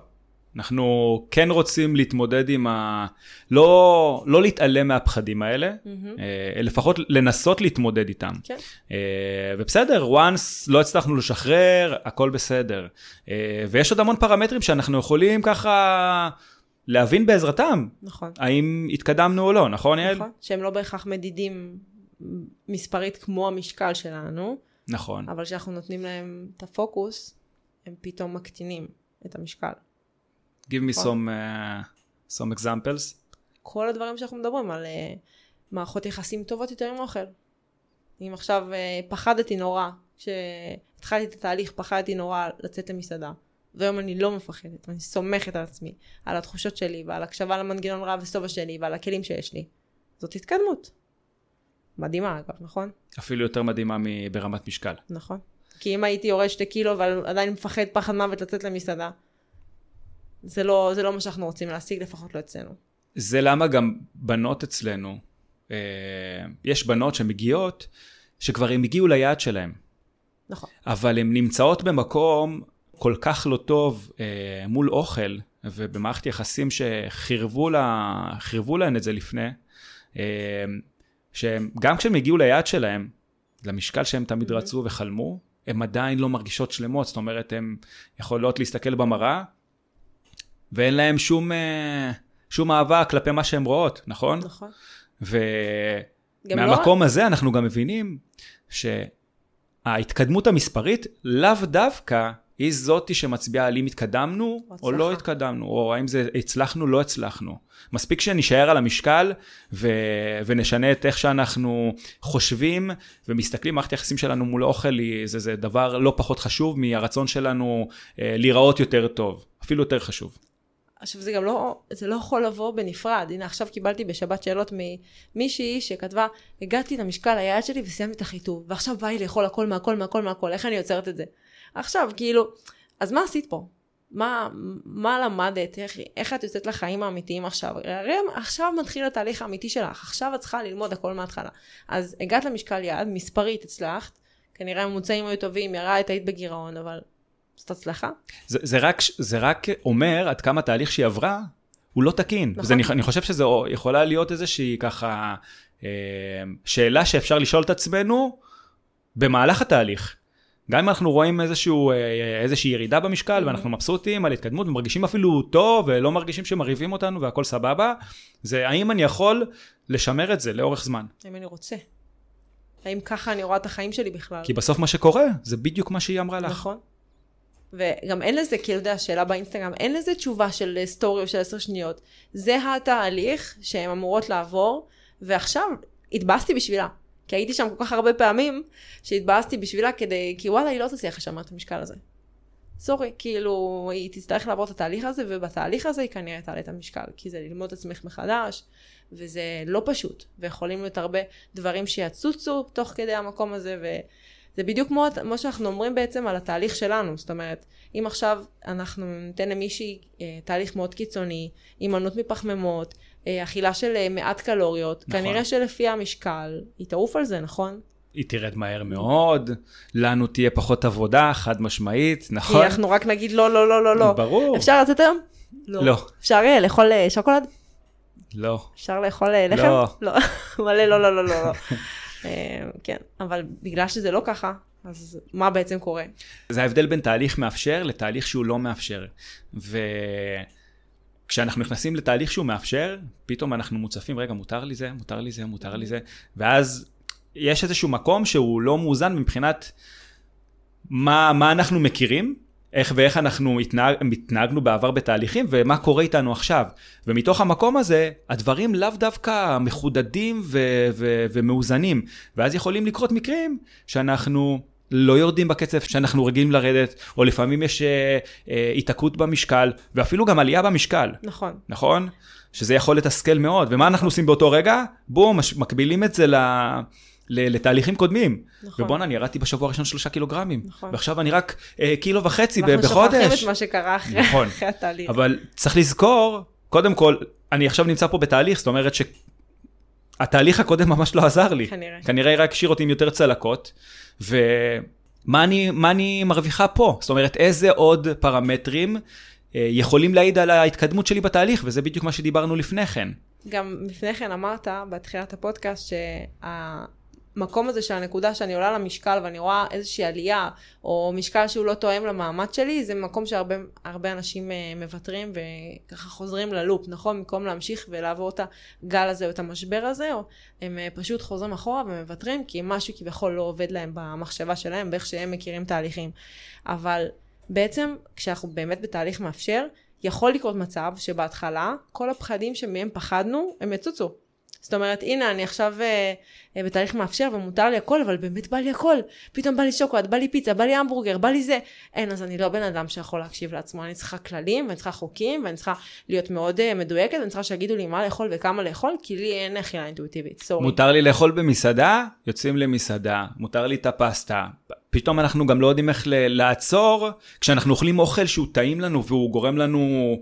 אנחנו כן רוצים להתמודד עם ה... לא, לא להתעלם מהפחדים האלה, אה, לפחות לנסות להתמודד איתם.
כן.
אה, ובסדר, once לא הצלחנו לשחרר, הכל בסדר. אה, ויש עוד המון פרמטרים שאנחנו יכולים ככה להבין בעזרתם,
נכון.
האם התקדמנו או לא, נכון יעל?
נכון. שהם לא בהכרח מדידים מספרית כמו המשקל שלנו,
נכון.
אבל כשאנחנו נותנים להם את הפוקוס, הם פתאום מקטינים את המשקל.
Give me
נכון.
some, uh, some examples.
כל הדברים שאנחנו מדברים על uh, מערכות יחסים טובות יותר עם אוכל. אם עכשיו uh, פחדתי נורא, כשהתחלתי את התהליך פחדתי נורא לצאת למסעדה, והיום אני לא מפחדת, ואני סומכת על עצמי, על התחושות שלי, ועל הקשבה למנגנון רב ושובע שלי, ועל הכלים שיש לי. זאת התקדמות. מדהימה אגב, נכון?
אפילו יותר מדהימה מברמת משקל.
נכון. כי אם הייתי יורד שתי קילו אבל עדיין מפחד פחד מוות לצאת למסעדה, זה לא, זה לא מה שאנחנו רוצים להשיג, לפחות לא אצלנו.
זה למה גם בנות אצלנו, אה, יש בנות שמגיעות, שכבר הם הגיעו ליעד שלהם,
נכון.
אבל הן נמצאות במקום כל כך לא טוב אה, מול אוכל, ובמערכת יחסים שחירבו לה, להן את זה לפני, אה, שגם כשהם הגיעו ליעד שלהם, למשקל שהם תמיד רצו וחלמו, הן עדיין לא מרגישות שלמות, זאת אומרת, הן יכולות להסתכל במראה, ואין להן שום, אה, שום אהבה כלפי מה שהן רואות, נכון?
נכון.
ומהמקום
לא-
הזה אנחנו גם מבינים שההתקדמות המספרית לאו דווקא היא זאתי שמצביעה על אם התקדמנו או
הצלחה.
לא התקדמנו, או האם זה הצלחנו, לא הצלחנו. מספיק שנישאר על המשקל ו... ונשנה את איך שאנחנו חושבים ומסתכלים, מערכת היחסים שלנו מול האוכל היא, זה, זה דבר לא פחות חשוב מהרצון שלנו אה, להיראות יותר טוב, אפילו יותר חשוב.
עכשיו זה גם לא, זה לא יכול לבוא בנפרד. הנה עכשיו קיבלתי בשבת שאלות ממישהי שכתבה, הגעתי למשקל היעד שלי וסיימתי את החיטוב, ועכשיו בא לי לאכול הכל מהכל מהכל מהכל, איך אני יוצרת את זה? עכשיו, כאילו, אז מה עשית פה? מה, מה למדת? איך, איך את יוצאת לחיים האמיתיים עכשיו? הרי עכשיו מתחיל התהליך האמיתי שלך, עכשיו את צריכה ללמוד הכל מההתחלה. אז הגעת למשקל יעד, מספרית הצלחת, כנראה הממוצעים היו טובים, ירדת, היית בגירעון, אבל זאת הצלחה.
זה, זה, רק, זה רק אומר עד כמה תהליך שהיא עברה הוא לא תקין.
נכון.
נכון. אני, אני חושב שזו יכולה להיות איזושהי ככה אה, שאלה שאפשר לשאול את עצמנו במהלך התהליך. גם אם אנחנו רואים איזשהו, אה, איזושהי ירידה במשקל ואנחנו מבסוטים על התקדמות ומרגישים אפילו טוב ולא מרגישים שמרהיבים אותנו והכל סבבה, זה האם אני יכול לשמר את זה לאורך זמן.
האם אני רוצה. האם ככה אני רואה את החיים שלי בכלל.
כי בסוף מה שקורה זה בדיוק מה שהיא אמרה לך.
נכון. וגם אין לזה, כאילו, אתה יודע, שאלה באינסטגרם, אין לזה תשובה של סטורי או של עשר שניות. זה התהליך שהן אמורות לעבור, ועכשיו התבאסתי בשבילה. כי הייתי שם כל כך הרבה פעמים, שהתבאסתי בשבילה כדי, כי וואלה, היא לא תצליח לשמר את המשקל הזה. סורי, כאילו, היא תצטרך לעבור את התהליך הזה, ובתהליך הזה היא כנראה תעלה את המשקל, כי זה ללמוד את עצמך מחדש, וזה לא פשוט, ויכולים להיות הרבה דברים שיצוצו תוך כדי המקום הזה, וזה בדיוק כמו כמו שאנחנו אומרים בעצם על התהליך שלנו, זאת אומרת, אם עכשיו אנחנו ניתן למישהי אה, תהליך מאוד קיצוני, הימנעות מפחמימות, אכילה של אה, מעט קלוריות, נכון. כנראה שלפי המשקל, היא תעוף על זה, נכון?
היא תרד מהר מאוד, לנו תהיה פחות עבודה, חד משמעית, נכון?
כי אנחנו רק נגיד לא, לא, לא, לא, לא.
ברור.
אפשר לצאת היום?
לא.
אפשר אה, לאכול אה, שוקולד?
לא.
אפשר לאכול אה, לחם?
לא.
לא. מלא לא, לא, לא, לא. לא. אה, כן, אבל בגלל שזה לא ככה, אז מה בעצם קורה?
זה ההבדל בין תהליך מאפשר לתהליך שהוא לא מאפשר. וכשאנחנו נכנסים לתהליך שהוא מאפשר, פתאום אנחנו מוצפים, רגע, מותר לי זה, מותר לי זה, מותר לי זה, ואז יש איזשהו מקום שהוא לא מאוזן מבחינת מה, מה אנחנו מכירים, איך ואיך אנחנו התנהג, התנהגנו בעבר בתהליכים ומה קורה איתנו עכשיו. ומתוך המקום הזה, הדברים לאו דווקא מחודדים ו- ו- ומאוזנים. ואז יכולים לקרות מקרים שאנחנו לא יורדים בקצב שאנחנו רגילים לרדת, או לפעמים יש אה, אה, במשקל, ואפילו גם עלייה במשקל.
נכון.
נכון? שזה יכול לתסכל מאוד. ומה אנחנו עושים באותו רגע? בואו, מקבילים את זה ל... לתהליכים קודמים. נכון. ובואנה, אני ירדתי בשבוע הראשון שלושה קילוגרמים. נכון. ועכשיו אני רק אה, קילו וחצי בחודש. אנחנו
שוכחים את מה שקרה אחרי, נכון. אחרי התהליך.
אבל צריך לזכור, קודם כל, אני עכשיו נמצא פה בתהליך, זאת אומרת שהתהליך הקודם ממש לא עזר לי.
כנראה.
כנראה רק השאיר אותי עם יותר צלקות. ומה אני, אני מרוויחה פה? זאת אומרת, איזה עוד פרמטרים אה, יכולים להעיד על ההתקדמות שלי בתהליך, וזה בדיוק מה שדיברנו לפני כן.
גם לפני כן אמרת בתחילת הפודקאסט שה... המקום הזה של הנקודה שאני עולה למשקל ואני רואה איזושהי עלייה, או משקל שהוא לא תואם למאמץ שלי, זה מקום שהרבה אנשים uh, מוותרים וככה חוזרים ללופ, נכון? במקום להמשיך ולעבור את הגל הזה או את המשבר הזה, או הם uh, פשוט חוזרים אחורה ומוותרים, כי משהו כביכול לא עובד להם במחשבה שלהם, באיך שהם מכירים תהליכים. אבל בעצם, כשאנחנו באמת בתהליך מאפשר, יכול לקרות מצב שבהתחלה כל הפחדים שמהם פחדנו, הם יצוצו. זאת אומרת, הנה, אני עכשיו אה, אה, בתהליך מאפשר ומותר לי הכל, אבל באמת בא לי הכל. פתאום בא לי שוקולד, בא לי פיצה, בא לי המבורגר, בא לי זה. אין, אז אני לא בן אדם שיכול להקשיב לעצמו. אני צריכה כללים, ואני צריכה חוקים, ואני צריכה להיות מאוד אה, מדויקת, ואני צריכה שיגידו לי מה לאכול וכמה לאכול, כי לי אין אכילה אינטואיטיבית, סורי.
מותר לי לאכול במסעדה, יוצאים למסעדה, מותר לי את הפסטה. פתאום אנחנו גם לא יודעים איך לעצור, כשאנחנו אוכלים אוכל שהוא טעים לנו והוא גורם לנו...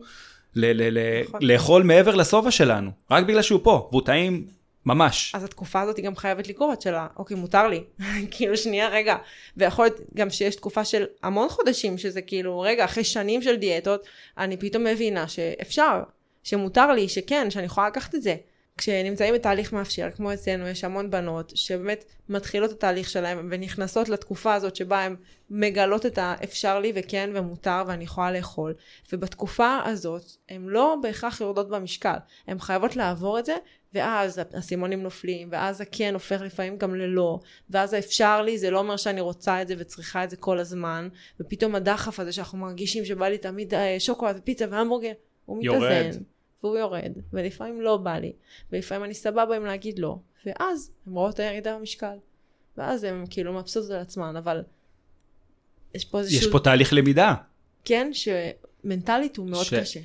ל- ל- נכון. לאכול מעבר לשובע שלנו, רק בגלל שהוא פה, והוא טעים ממש.
אז התקופה הזאת היא גם חייבת לקרות, של אוקיי, מותר לי. כאילו, שנייה, רגע. ויכול להיות גם שיש תקופה של המון חודשים, שזה כאילו, רגע, אחרי שנים של דיאטות, אני פתאום מבינה שאפשר, שמותר לי, שכן, שאני יכולה לקחת את זה. כשנמצאים בתהליך מאפשר, כמו אצלנו, יש המון בנות שבאמת מתחילות את התהליך שלהן ונכנסות לתקופה הזאת שבה הן מגלות את האפשר לי וכן ומותר ואני יכולה לאכול. ובתקופה הזאת הן לא בהכרח יורדות במשקל, הן חייבות לעבור את זה ואז הסימונים נופלים, ואז הכן הופך לפעמים גם ללא, ואז האפשר לי זה לא אומר שאני רוצה את זה וצריכה את זה כל הזמן, ופתאום הדחף הזה שאנחנו מרגישים שבא לי תמיד אה, שוקולד ופיצה והמבורגר, הוא מתאזן. יורד. והוא יורד, ולפעמים לא בא לי, ולפעמים אני סבבה עם להגיד לא, ואז הן רואות את הירידה במשקל, ואז הן כאילו מבסוטות על עצמן, אבל יש פה איזשהו...
יש פה תהליך למידה.
כן, שמנטלית הוא מאוד ש... קשה.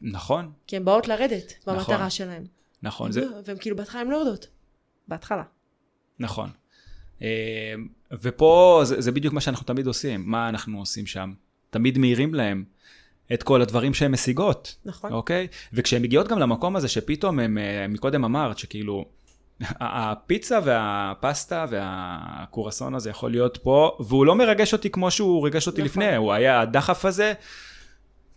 נכון.
כי הן באות לרדת במטרה נכון. שלהן.
נכון.
זה... והן כאילו בהתחלה הן לא יורדות. בהתחלה.
נכון. אה, ופה זה, זה בדיוק מה שאנחנו תמיד עושים. מה אנחנו עושים שם? תמיד מעירים להם. את כל הדברים שהן משיגות.
נכון.
אוקיי? וכשהן מגיעות גם למקום הזה שפתאום הם, אה, מקודם אמרת שכאילו, הפיצה והפסטה והקורסון הזה יכול להיות פה, והוא לא מרגש אותי כמו שהוא ריגש אותי נכון. לפני, הוא היה הדחף הזה.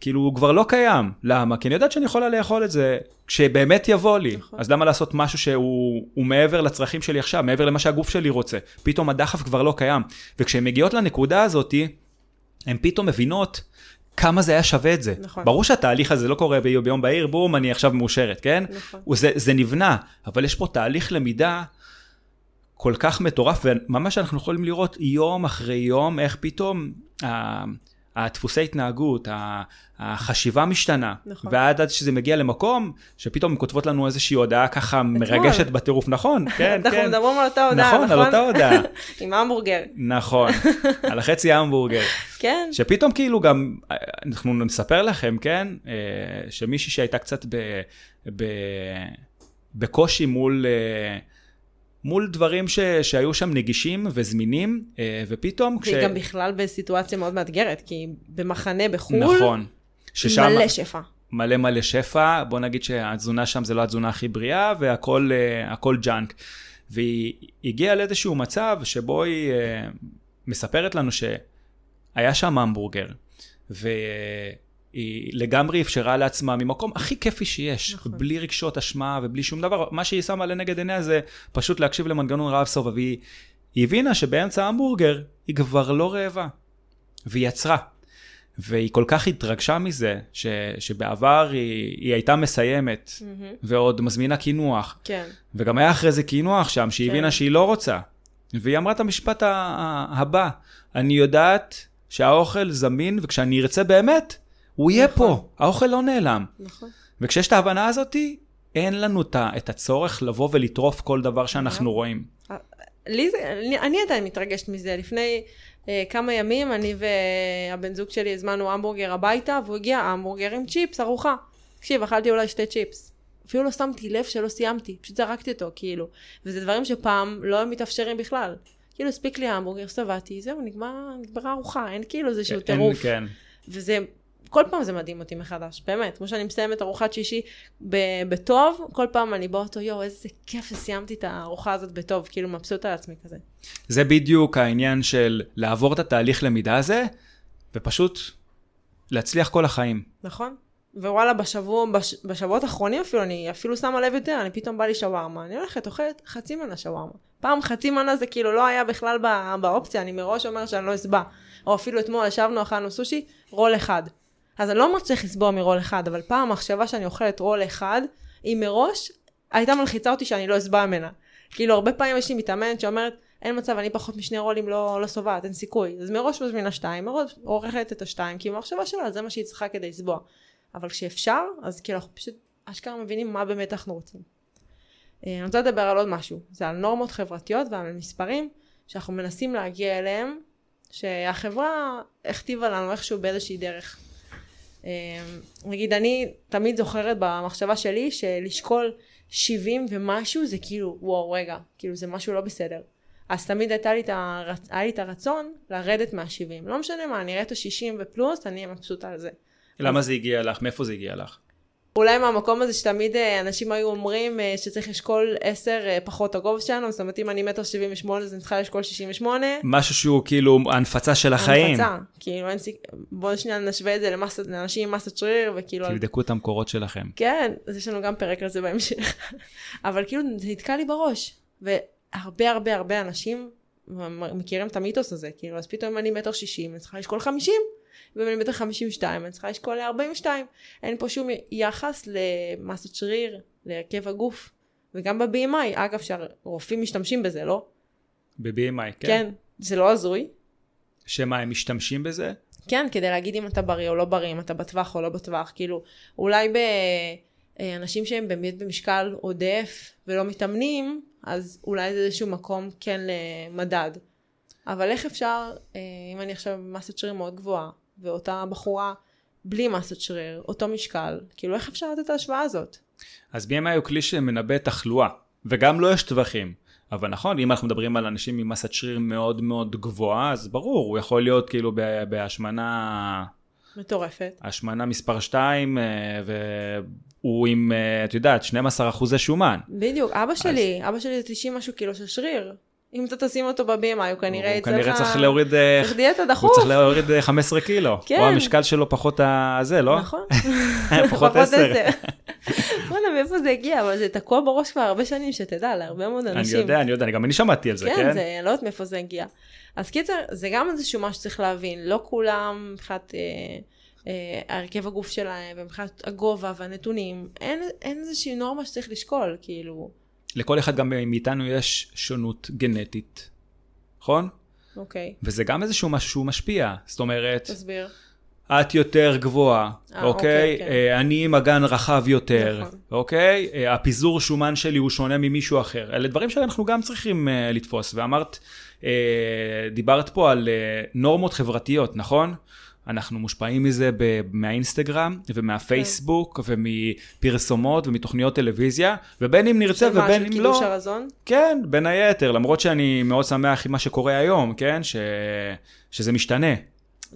כאילו הוא כבר לא קיים. למה? כי אני יודעת שאני יכולה לאכול את זה כשבאמת יבוא לי.
נכון.
אז למה לעשות משהו שהוא הוא מעבר לצרכים שלי עכשיו, מעבר למה שהגוף שלי רוצה? פתאום הדחף כבר לא קיים. וכשהן מגיעות לנקודה הזאתי, הן פתאום מבינות כמה זה היה שווה את זה.
נכון.
ברור שהתהליך הזה לא קורה בי- ביום בהיר, בום, אני עכשיו מאושרת, כן?
נכון.
הוא- זה, זה נבנה, אבל יש פה תהליך למידה כל כך מטורף, וממש אנחנו יכולים לראות יום אחרי יום איך פתאום הדפוסי התנהגות, החשיבה משתנה,
נכון.
ועד עד שזה מגיע למקום שפתאום כותבות לנו איזושהי הודעה ככה מרגשת בטירוף, נכון, כן,
אנחנו
כן,
מדברים על אותה הודעה,
נכון,
נכון?
על אותה הודעה,
עם המבורגר.
נכון, על החצי המבורגר.
כן,
שפתאום כאילו גם, אנחנו נספר לכם, כן, אה, שמישהי שהייתה קצת ב, ב, בקושי מול, אה, מול דברים ש, שהיו שם נגישים וזמינים, אה, ופתאום
והיא גם בכלל בסיטואציה מאוד מאתגרת, כי במחנה בחו"ל,
נכון. ששם
מלא שפע.
מלא מלא שפע, בוא נגיד שהתזונה שם זה לא התזונה הכי בריאה, והכל אה, הכל ג'אנק. והיא הגיעה לאיזשהו מצב שבו היא אה, מספרת לנו שהיה שם המבורגר, והיא לגמרי אפשרה לעצמה ממקום הכי כיפי שיש,
נכון.
בלי רגשות אשמה ובלי שום דבר, מה שהיא שמה לנגד עיניה זה פשוט להקשיב למנגנון רעב סובה, והיא היא הבינה שבאמצע ההמבורגר היא כבר לא רעבה, והיא יצרה. והיא כל כך התרגשה מזה, ש, שבעבר היא, היא הייתה מסיימת,
מהמם.
ועוד מזמינה קינוח,
כן,
וגם היה אחרי זה קינוח שם, שהיא
כן.
הבינה שהיא לא רוצה. והיא אמרה את המשפט הבא, אני יודעת שהאוכל זמין, וכשאני ארצה באמת, הוא יהיה
נכון.
פה, האוכל לא נעלם.
נכון.
וכשיש את ההבנה הזאתי, אין לנו את הצורך לבוא ולטרוף כל דבר שאנחנו
יפ.
רואים.
לי זה, אני, אני עדיין מתרגשת מזה. לפני אה, כמה ימים אני והבן זוג שלי הזמנו המבורגר הביתה, והוא הגיע המבורגר עם צ'יפס, ארוחה. תקשיב, אכלתי אולי שתי צ'יפס. אפילו לא שמתי לב שלא סיימתי, פשוט זרקתי אותו, כאילו. וזה דברים שפעם לא היו מתאפשרים בכלל. כאילו, הספיק לי המבורגר, שבעתי, זהו, נגמר, נגמרה ארוחה, אין כאילו איזשהו
אין-
טירוף.
כן.
וזה, כל פעם זה מדהים אותי מחדש, באמת. כמו שאני מסיימת ארוחת שישי בטוב, כל פעם אני באותו, יואו, איזה כיף שסיימתי את הארוחה הזאת בטוב, כאילו מבסוט על עצמי כזה.
זה בדיוק העניין של לעבור את התהליך למידה הזה, ופשוט להצליח כל החיים.
נכון? ווואלה, בשבוע, בש, בשבועות האחרונים אפילו, אני אפילו שמה לב יותר, אני פתאום בא לי שווארמה, אני הולכת, אוכלת חצי מנה שווארמה. פעם חצי מנה זה כאילו לא היה בכלל בא, באופציה, אני מראש אומר שאני לא אסבע. או אפילו אתמול ישבנו, אכלנו סושי, רול אחד. אז אני לא מצליח לסבוע מרול אחד, אבל פעם המחשבה שאני אוכלת רול אחד, היא מראש הייתה מלחיצה אותי שאני לא אסבע ממנה. כאילו, הרבה פעמים יש לי מתאמנת שאומרת, אין מצב, אני פחות משני רולים לא, לא סובעת, אין סיכוי. אז מראש מזמינה שתיים, מראש עורכת את השתיים, כי המחשבה שלה זה מה שהיא צריכה כדי לסבוע. אבל כשאפשר, אז כאילו אנחנו פשוט אשכרה מבינים מה באמת אנחנו רוצים. אה, אני רוצה לדבר על עוד משהו, זה על נורמות חברתיות ועל מספרים שאנחנו מנסים להגיע אליהם, שהחברה הכתיבה לנו איכשהו באיזושהי דרך. אה, נגיד, אני תמיד זוכרת במחשבה שלי שלשקול 70 ומשהו זה כאילו, וואו, רגע, כאילו זה משהו לא בסדר. אז תמיד הייתה לי את הרצ... היה לי את הרצון לרדת מה-70. לא משנה מה, אני אראה את ה-60 ופלוס, אני אהיה מבסוטה על זה.
למה זה הגיע לך? מאיפה זה הגיע לך?
אולי מהמקום הזה שתמיד אה, אנשים היו אומרים אה, שצריך לשקול 10 אה, פחות הגובה שלנו, זאת אומרת אם אני מטר 78 אז אני צריכה לשקול 68.
משהו שהוא כאילו הנפצה של החיים.
הנפצה, כאילו אין סיכ... בואו שנייה נשווה את זה למסת, לאנשים עם מסת שריר וכאילו...
תבדקו את המקורות שלכם.
כן, אז יש לנו גם פרק על זה בהמשך. אבל כאילו זה נתקע לי בראש. והרבה הרבה הרבה אנשים מכירים את המיתוס הזה, כאילו אז פתאום אם אני מטר 60 אני צריכה לשקול 50. ואם אני מטר 52 אני צריכה לשקול 42. אין פה שום יחס למסת שריר, להרכב הגוף. וגם ב-BMI, אגב שהרופאים משתמשים בזה, לא?
ב-BMI, כן?
כן. זה לא הזוי.
שמה, הם משתמשים בזה?
כן, כדי להגיד אם אתה בריא או לא בריא, אם אתה בטווח או לא בטווח, כאילו, אולי באנשים שהם באמת במשקל עודף ולא מתאמנים, אז אולי זה איזשהו מקום כן למדד. אבל איך אפשר, אה, אם אני עכשיו במסת שריר מאוד גבוהה, ואותה בחורה בלי מסת שריר, אותו משקל, כאילו איך אפשר לתת את ההשוואה הזאת?
אז BMI הוא כלי שמנבא תחלואה, וגם לו יש טווחים. אבל נכון, אם אנחנו מדברים על אנשים עם מסת שריר מאוד מאוד גבוהה, אז ברור, הוא יכול להיות כאילו בהשמנה,
מטורפת.
השמנה מספר 2, והוא עם, אה, את יודעת, 12 אחוזי שומן.
בדיוק, אבא שלי, אבא שלי זה 90 משהו קילו של שריר. אם אתה תשים אותו ב-BMI, הוא כנראה
הוא
יצא
כנראה
לך...
צריך להוריד, אה,
צריך דיאטה
הוא
דחוף.
צריך להוריד אה, 15 קילו.
כן.
או המשקל שלו פחות הזה, לא?
נכון.
פחות 10.
בוא'נה, מאיפה זה הגיע? אבל זה תקוע בראש כבר הרבה שנים, שתדע, להרבה מאוד
אני
אנשים.
יודע, אני יודע, גם אני שמעתי על זה,
כן,
כן?
זה, אני לא יודעת מאיפה זה הגיע. אז קיצר, זה גם איזשהו משהו שצריך להבין, לא כולם מבחינת אה, אה, הרכב הגוף שלהם, ומבחינת הגובה והנתונים, אין איזושהי נורמה שצריך לשקול, כאילו,
לכל אחד גם מאיתנו יש שונות גנטית, נכון?
אוקיי,
וזה גם איזשהו משהו שהוא משפיע. זאת אומרת,
תסביר.
את יותר גבוהה,
אה,
אוקיי?
אוקיי, כן.
אה, אני עם אגן רחב יותר,
נכון.
אוקיי? אה, הפיזור שומן שלי הוא שונה ממישהו אחר. אלה דברים שאנחנו גם צריכים אה, לתפוס. ואמרת, אה, דיברת פה על אה, נורמות חברתיות, נכון? אנחנו מושפעים מזה ב- מהאינסטגרם ומהפייסבוק
כן.
ומפרסומות ומתוכניות טלוויזיה, ובין אם נרצה
של מה,
ובין
של
אם
קידוש
לא.
הרזון?
כן, בין היתר, למרות שאני מאוד שמח עם מה שקורה היום, כן? ש... שזה משתנה.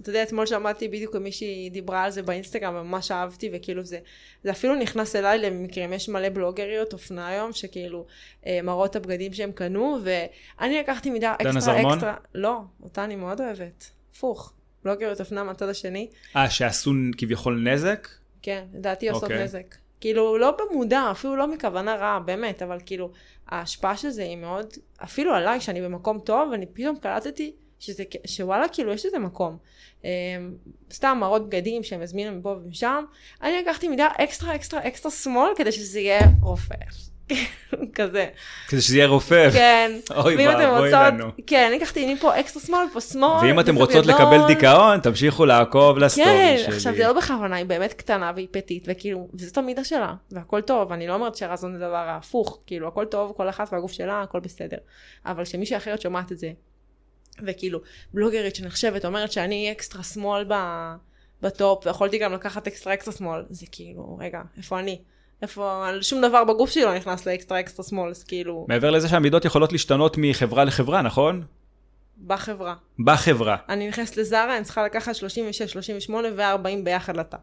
אתה יודע, אתמול שמעתי בדיוק עם מישהי דיברה על זה באינסטגרם, וממש אהבתי, וכאילו זה, זה אפילו נכנס אליי למקרים, יש מלא בלוגריות אופנה היום, שכאילו אה, מראות את הבגדים שהם קנו, ואני לקחתי מידה אקסטרה
זרמון?
אקסטרה, לא, אותה אני מאוד אוהבת, הפוך, בלוגריות אופנה מהצד השני,
אה, שעשו כביכול נזק?
כן, לדעתי עושות
אוקיי.
נזק. כאילו, לא במודע, אפילו לא מכוונה רעה, באמת, אבל כאילו, ההשפעה של זה היא מאוד, אפילו עליי, שאני במקום טוב, אני פתאום קלטתי שזה, שוואלה, כאילו, יש לזה מקום. אמ, סתם מראות בגדים שהם הזמינו מפה ומשם, אני לקחתי מידה extra, extra, extra small, כדי שזה יהיה רופף. כזה.
כדי שזה יהיה רופף.
כן.
אוי ואבוי לנו.
כן, אני לקחתי מפה extra small, פה small.
ואם אתם רוצות. לקבל דיכאון, תמשיכו לעקוב לסטורי
כן,
שלי.
עכשיו זה לא בכוונה, היא באמת קטנה והיא petite, וכאילו, וזאת המידה שלה, והכל טוב, אני לא אומרת שרזון זה דבר הפוך, כאילו, הכל טוב, כל אחת והגוף שלה, הכל בסדר. אבל כשמישהי אחרת שומעת את זה, וכאילו, בלוגרית שנחשבת אומרת שאני extra small ב- בטופ, ויכולתי גם לקחת extra extra small, זה כאילו, רגע, איפה אני? איפה, שום דבר בגוף שלי לא נכנס ל extra extra אז כאילו,
מעבר לזה שהמידות יכולות להשתנות מחברה לחברה, נכון?
בחברה.
בחברה.
אני נכנסת לזרה, אני צריכה לקחת 36, 38 ו-40 ביחד לתא.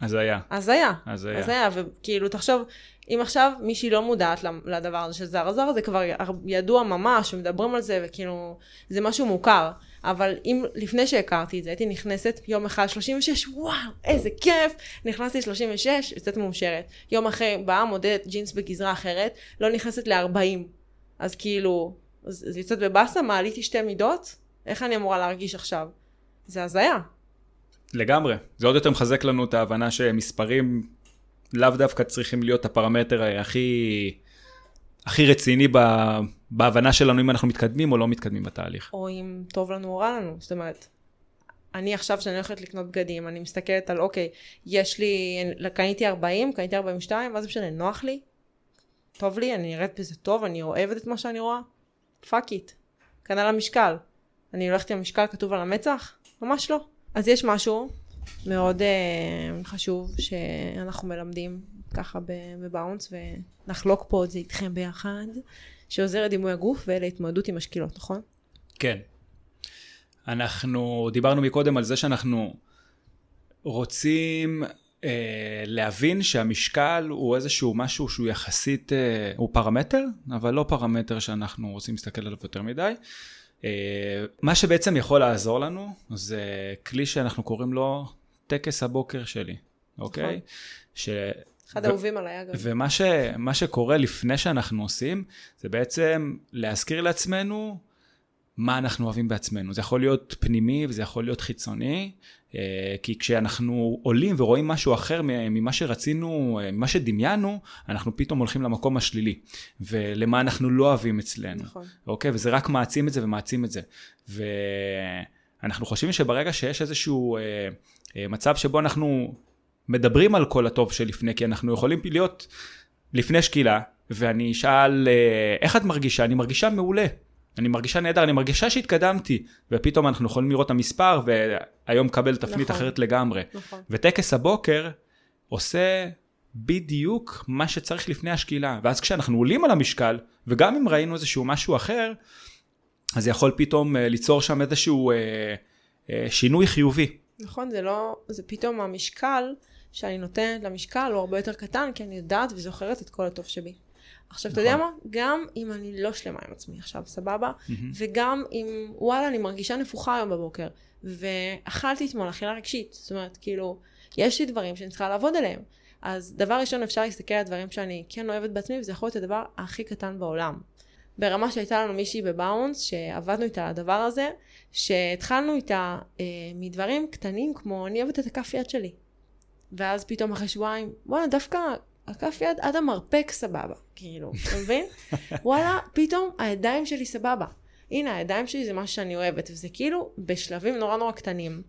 אז היה.
אז היה.
אז היה.
אז היה, וכאילו, תחשוב, אם עכשיו מישהי לא מודעת לדבר הזה של זר, זר זה כבר ידוע ממש, ומדברים על זה, וכאילו, זה משהו מוכר. אבל אם לפני שהכרתי את זה, הייתי נכנסת יום אחד 36, וואו, איזה כיף, נכנסתי 36, יוצאת מאושרת. יום אחרי באה מודדת ג'ינס בגזרה אחרת, לא נכנסת ל-40. אז כאילו, אז, יוצאת בבאסה, מה, עליתי שתי מידות? איך אני אמורה להרגיש עכשיו? זה הזיה.
לגמרי. זה עוד יותר מחזק לנו את ההבנה שמספרים לאו דווקא צריכים להיות הפרמטר הכי, הכי רציני ב, בהבנה שלנו אם אנחנו מתקדמים או לא מתקדמים בתהליך.
או אם טוב לנו או רע לנו. זאת אומרת, אני עכשיו כשאני הולכת לקנות בגדים, אני מסתכלת על אוקיי, יש לי, קניתי 40, קניתי 42, מה זה משנה, נוח לי? טוב לי, אני נראית בזה טוב, אני אוהבת את מה שאני רואה? Fuck it. כנ"ל המשקל. אני הולכת עם המשקל כתוב על המצח? ממש לא. אז יש משהו מאוד uh, חשוב שאנחנו מלמדים ככה בבאונס, ונחלוק פה את זה איתכם ביחד, שעוזר לדימוי הגוף ולהתמודדות עם משקילות, נכון?
כן. אנחנו דיברנו מקודם על זה שאנחנו רוצים אה, להבין שהמשקל הוא איזשהו משהו שהוא יחסית, אה, הוא פרמטר, אבל לא פרמטר שאנחנו רוצים להסתכל עליו יותר מדי. אה, מה שבעצם יכול לעזור לנו זה כלי שאנחנו קוראים לו טקס הבוקר שלי, אוקיי?
נכון. אחד האהובים עליי אגב.
ומה ש, שקורה לפני שאנחנו עושים, זה בעצם להזכיר לעצמנו מה אנחנו אוהבים בעצמנו. זה יכול להיות פנימי וזה יכול להיות חיצוני, אה, כי כשאנחנו עולים ורואים משהו אחר ממה שרצינו, אה, ממה שדמיינו, אנחנו פתאום הולכים למקום השלילי, ולמה אנחנו לא אוהבים אצלנו.
נכון.
אוקיי? וזה רק מעצים את זה ומעצים את זה. ואנחנו חושבים שברגע שיש איזשהו אה, מצב שבו אנחנו מדברים על כל הטוב שלפני, כי אנחנו יכולים להיות לפני שקילה, ואני אשאל, אה, איך את מרגישה? אני מרגישה מעולה. אני מרגישה נהדר, אני מרגישה שהתקדמתי, ופתאום אנחנו יכולים לראות את המספר, והיום מקבל תפנית
נכון.
אחרת לגמרי.
נכון.
וטקס הבוקר עושה בדיוק מה שצריך לפני השקילה. ואז כשאנחנו עולים על המשקל, וגם אם ראינו איזשהו משהו אחר, אז יכול פתאום אה, ליצור שם איזשהו אה, אה, שינוי חיובי.
נכון, זה לא, זה פתאום המשקל שאני נותנת למשקל הוא הרבה יותר קטן, כי אני יודעת וזוכרת את כל הטוב שבי. עכשיו, אתה יודע
נכון.
מה? גם אם אני לא שלמה עם עצמי עכשיו, סבבה?
מהמם.
וגם אם, וואלה, אני מרגישה נפוחה היום בבוקר, ואכלתי אתמול אכילה רגשית, זאת אומרת, כאילו, יש לי דברים שאני צריכה לעבוד עליהם. אז דבר ראשון, אפשר להסתכל על דברים שאני כן אוהבת בעצמי, וזה יכול להיות הדבר הכי קטן בעולם. ברמה שהייתה לנו מישהי בבאונס, שעבדנו איתה על הדבר הזה, שהתחלנו איתה אה, מדברים קטנים כמו, אני אוהבת את הכף יד שלי. ואז פתאום אחרי שבועיים, וואלה, דווקא הכף יד עד המרפק סבבה, כאילו, אתה מבין? וואלה, פתאום הידיים שלי סבבה. הנה, הידיים שלי זה משהו שאני אוהבת, וזה כאילו בשלבים נורא נורא קטנים,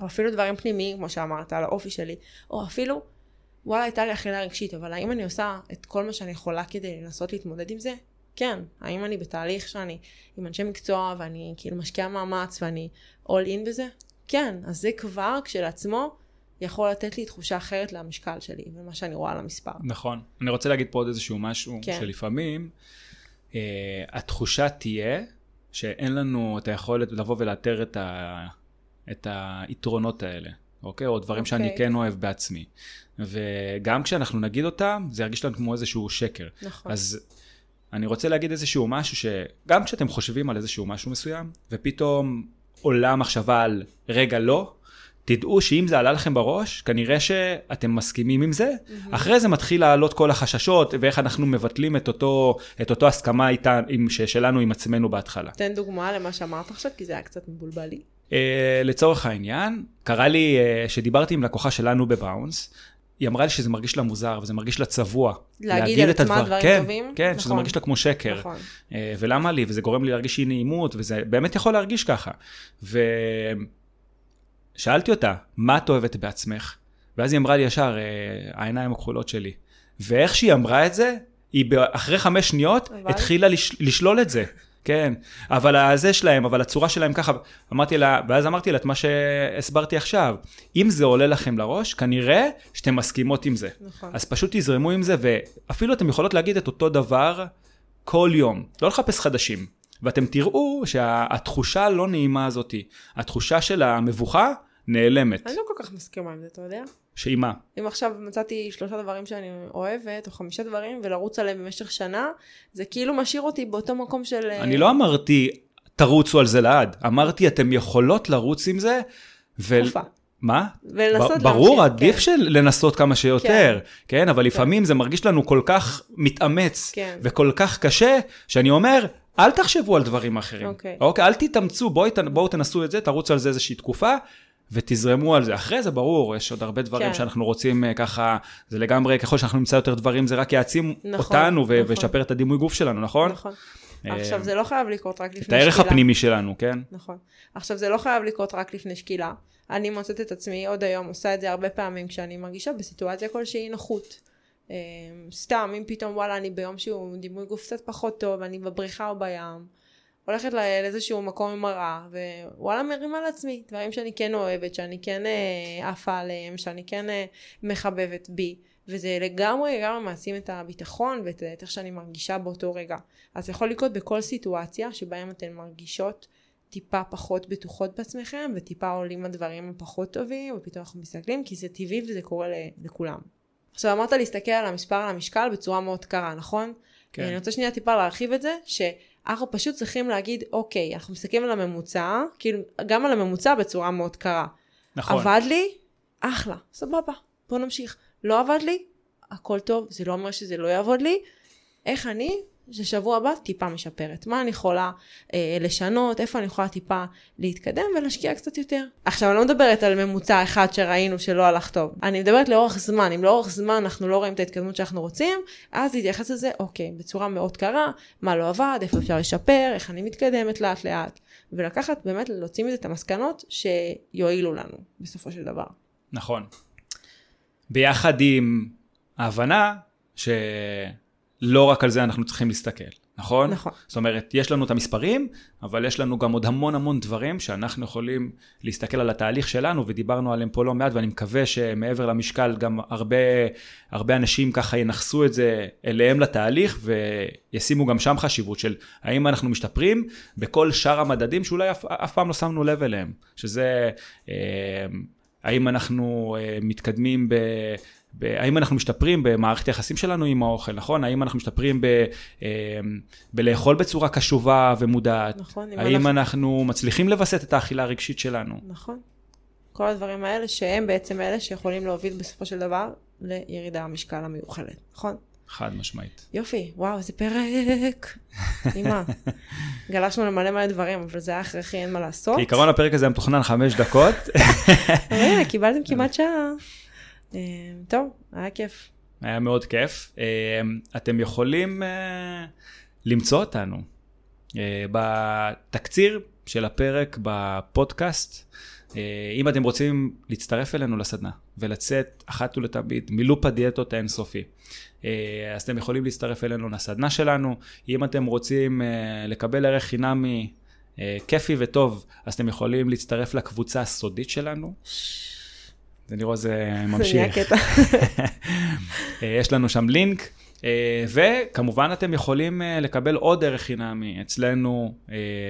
או אפילו דברים פנימיים, כמו שאמרת, על האופי שלי, או אפילו, וואלה, הייתה לי אכילה רגשית, אבל האם אני עושה את כל מה שאני יכולה כדי לנסות להתמודד עם זה? כן. האם אני בתהליך שאני עם אנשי מקצוע, ואני כאילו משקיעה מאמץ, ואני all in בזה? כן. אז זה כבר כשלעצמו יכול לתת לי תחושה אחרת למשקל שלי, ומה שאני רואה על המספר.
נכון. אני רוצה להגיד פה עוד איזשהו משהו,
כן.
שלפעמים אה, התחושה תהיה שאין לנו את היכולת לבוא ולאתר את, ה, את היתרונות האלה, אוקיי? או דברים שאני
אוקיי.
כן אוהב בעצמי. וגם כשאנחנו נגיד אותם, זה ירגיש לנו כמו איזשהו שקר.
נכון.
אז אני רוצה להגיד איזשהו משהו שגם כשאתם חושבים על איזשהו משהו מסוים, ופתאום עולה מחשבה על רגע לא, תדעו שאם זה עלה לכם בראש, כנראה שאתם מסכימים עם זה. אחרי זה מתחיל לעלות כל החששות, ואיך אנחנו מבטלים את אותו, את אותו הסכמה איתה, עם, שלנו עם עצמנו בהתחלה.
תן דוגמה למה שאמרת עכשיו, כי זה היה קצת מבולבל לי.
Uh, לצורך העניין, קרה לי uh, שדיברתי עם לקוחה שלנו בבאונס, היא אמרה לי שזה מרגיש לה מוזר וזה מרגיש לה צבוע.
להגיד על
את
עצמה
הדבר-
דברים
כן,
טובים?
כן, שזה
נכון.
מרגיש לה כמו שקר.
נכון.
אה, ולמה לי? וזה גורם לי להרגיש אי נעימות, וזה באמת יכול להרגיש ככה. ושאלתי אותה, מה את אוהבת בעצמך? ואז היא אמרה לי ישר, אה, העיניים הכחולות שלי. ואיך שהיא אמרה את זה, היא אחרי חמש שניות
אבל?
התחילה לש, לשלול את זה. כן, אבל הזה שלהם, אבל הצורה שלהם ככה, אמרתי לה, ואז אמרתי לה את מה שהסברתי עכשיו, אם זה עולה לכם לראש, כנראה שאתם מסכימות עם זה.
נכון.
אז פשוט תזרמו עם זה, ואפילו אתם יכולות להגיד את אותו דבר כל יום, לא לחפש חדשים. ואתם תראו שהתחושה הלא נעימה הזאתי, התחושה של המבוכה, נעלמת.
אני לא כל כך מסכימה עם זה, אתה יודע?
שהיא מה?
אם עכשיו מצאתי שלושה דברים שאני אוהבת, או חמישה דברים, ולרוץ עליהם במשך שנה, זה כאילו משאיר אותי באותו מקום של... אה,
אני לא אמרתי, תרוצו על זה לעד. אמרתי, אתם יכולות לרוץ עם זה, ו...
תקופה.
מה?
ולנסות
ברור,
להמשיך,
עדיף
כן.
של לנסות כמה שיותר, כן, אבל לפעמים זה מרגיש לנו כל כך מתאמץ,
כן.
וכל כך קשה, שאני אומר, אל תחשבו על דברים אחרים.
אוקיי.
אוקיי, אל תתאמצו, בואו תנסו את זה, תרוצו על זה איזושהי תקופה. ותזרמו על זה. אחרי זה ברור, יש עוד הרבה דברים
כן.
שאנחנו רוצים אה, ככה, זה לגמרי, ככל שאנחנו נמצא יותר דברים, זה רק יעצים
נכון,
אותנו
נכון.
וישפר את הדימוי גוף שלנו, נכון?
נכון.
אה,
עכשיו, זה לא חייב לקרות רק לפני
את
שקילה.
הערך הפנימי שלנו, כן?
נכון. עכשיו, זה לא חייב לקרות רק לפני שקילה. אני מוצאת את עצמי עוד היום, עושה את זה הרבה פעמים כשאני מרגישה בסיטואציה כלשהי נוחות. אה, סתם, אם פתאום וואלה, אני ביום שהוא דימוי גוף קצת פחות טוב, אני בבריכה או בים, הולכת לא- לאיזשהו מקום עם מראה, ווואלה, מרימה לעצמי, דברים שאני כן אוהבת, שאני כן אה, עפה עליהם, שאני כן אה, מחבבת בי. וזה לגמרי לגמרי מעצים את הביטחון ואת את איך שאני מרגישה באותו רגע. אז זה יכול לקרות בכל סיטואציה שבהם אתן מרגישות טיפה פחות בטוחות בעצמכם, וטיפה עולים הדברים הפחות טובים, ופתאום אנחנו מסתכלים, כי זה טבעי וזה קורה לכולם. עכשיו אמרת להסתכל על המספר על המשקל בצורה מאוד קרה, נכון?
כן.
אני רוצה שנייה טיפה להרחיב את זה, שאנחנו פשוט צריכים להגיד, אוקיי, אנחנו מסתכלים על הממוצע, כאילו, גם על הממוצע בצורה מאוד קרה.
נכון.
עבד לי? אחלה, סבבה, בוא נמשיך. לא עבד לי? הכל טוב, זה לא אומר שזה לא יעבוד לי. איך אני, ששבוע הבא טיפה משפרת. מה אני יכולה אה, לשנות, איפה אני יכולה טיפה להתקדם ולהשקיע קצת יותר. עכשיו, אני לא מדברת על ממוצע אחד שראינו שלא הלך טוב. אני מדברת לאורך זמן. אם לאורך זמן אנחנו לא רואים את ההתקדמות שאנחנו רוצים, אז להתייחס לזה, אוקיי, בצורה מאוד קרה, מה לא עבד, איפה אפשר לשפר, איך אני מתקדמת לאט לאט. ולקחת באמת, להוציא מזה את המסקנות שיועילו לנו, בסופו של דבר.
נכון. ביחד עם ההבנה שלא רק על זה אנחנו צריכים להסתכל, נכון?
נכון.
זאת אומרת, יש לנו את המספרים, אבל יש לנו גם עוד המון המון דברים שאנחנו יכולים להסתכל על התהליך שלנו, ודיברנו עליהם פה לא מעט, ואני מקווה שמעבר למשקל גם הרבה, הרבה אנשים ככה ינכסו את זה אליהם לתהליך, וישימו גם שם חשיבות של האם אנחנו משתפרים בכל שאר המדדים שאולי אף, אף פעם לא שמנו לב אליהם, שזה... אה, האם אנחנו אה, מתקדמים ב... האם אנחנו משתפרים במערכת היחסים שלנו עם האוכל, נכון? האם אנחנו משתפרים ב... אה, בלאכול בצורה קשובה ומודעת?
נכון, אם
האם
אנחנו-
אנחנו מצליחים לווסת את האכילה הרגשית שלנו?
נכון. כל הדברים האלה שהם בעצם אלה שיכולים להוביל בסופו של דבר לירידה במשקל המיוחלת, נכון?
חד משמעית.
יופי, וואו, איזה פרק. אימא. גלשנו למלא מלא דברים, אבל זה היה הכרחי, אין מה לעשות.
כעיקרון הפרק הזה היה מתוכנן חמש דקות.
הנה, קיבלתם כמעט שעה. אה, טוב, היה כיף.
היה מאוד כיף. אה, אתם יכולים אה, למצוא אותנו בתקציר של הפרק בפודקאסט. אם אתם רוצים להצטרף אלינו לסדנה ולצאת אחת ולתמיד מלופ הדיאטות האינסופי, אז אתם יכולים להצטרף אלינו לסדנה שלנו. אם אתם רוצים לקבל ערך חינמי כיפי וטוב, אז אתם יכולים להצטרף לקבוצה הסודית שלנו. זה נראה זה
זה נהיה
ממשיך. אה, יש לנו שם לינק, אה, וכמובן אתם יכולים אה, לקבל עוד ערך חינמי אצלנו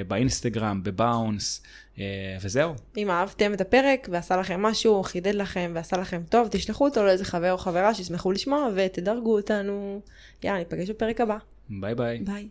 באינסטגרם, בבאונס, וזהו.
אם אהבתם את הפרק ועשה לכם משהו, חידד לכם ועשה לכם טוב, תשלחו אותו לאיזה חבר או חברה שישמחו לשמוע ותדרגו אותנו. יאללה, ניפגש בפרק הבא.
ביי ביי.
ביי.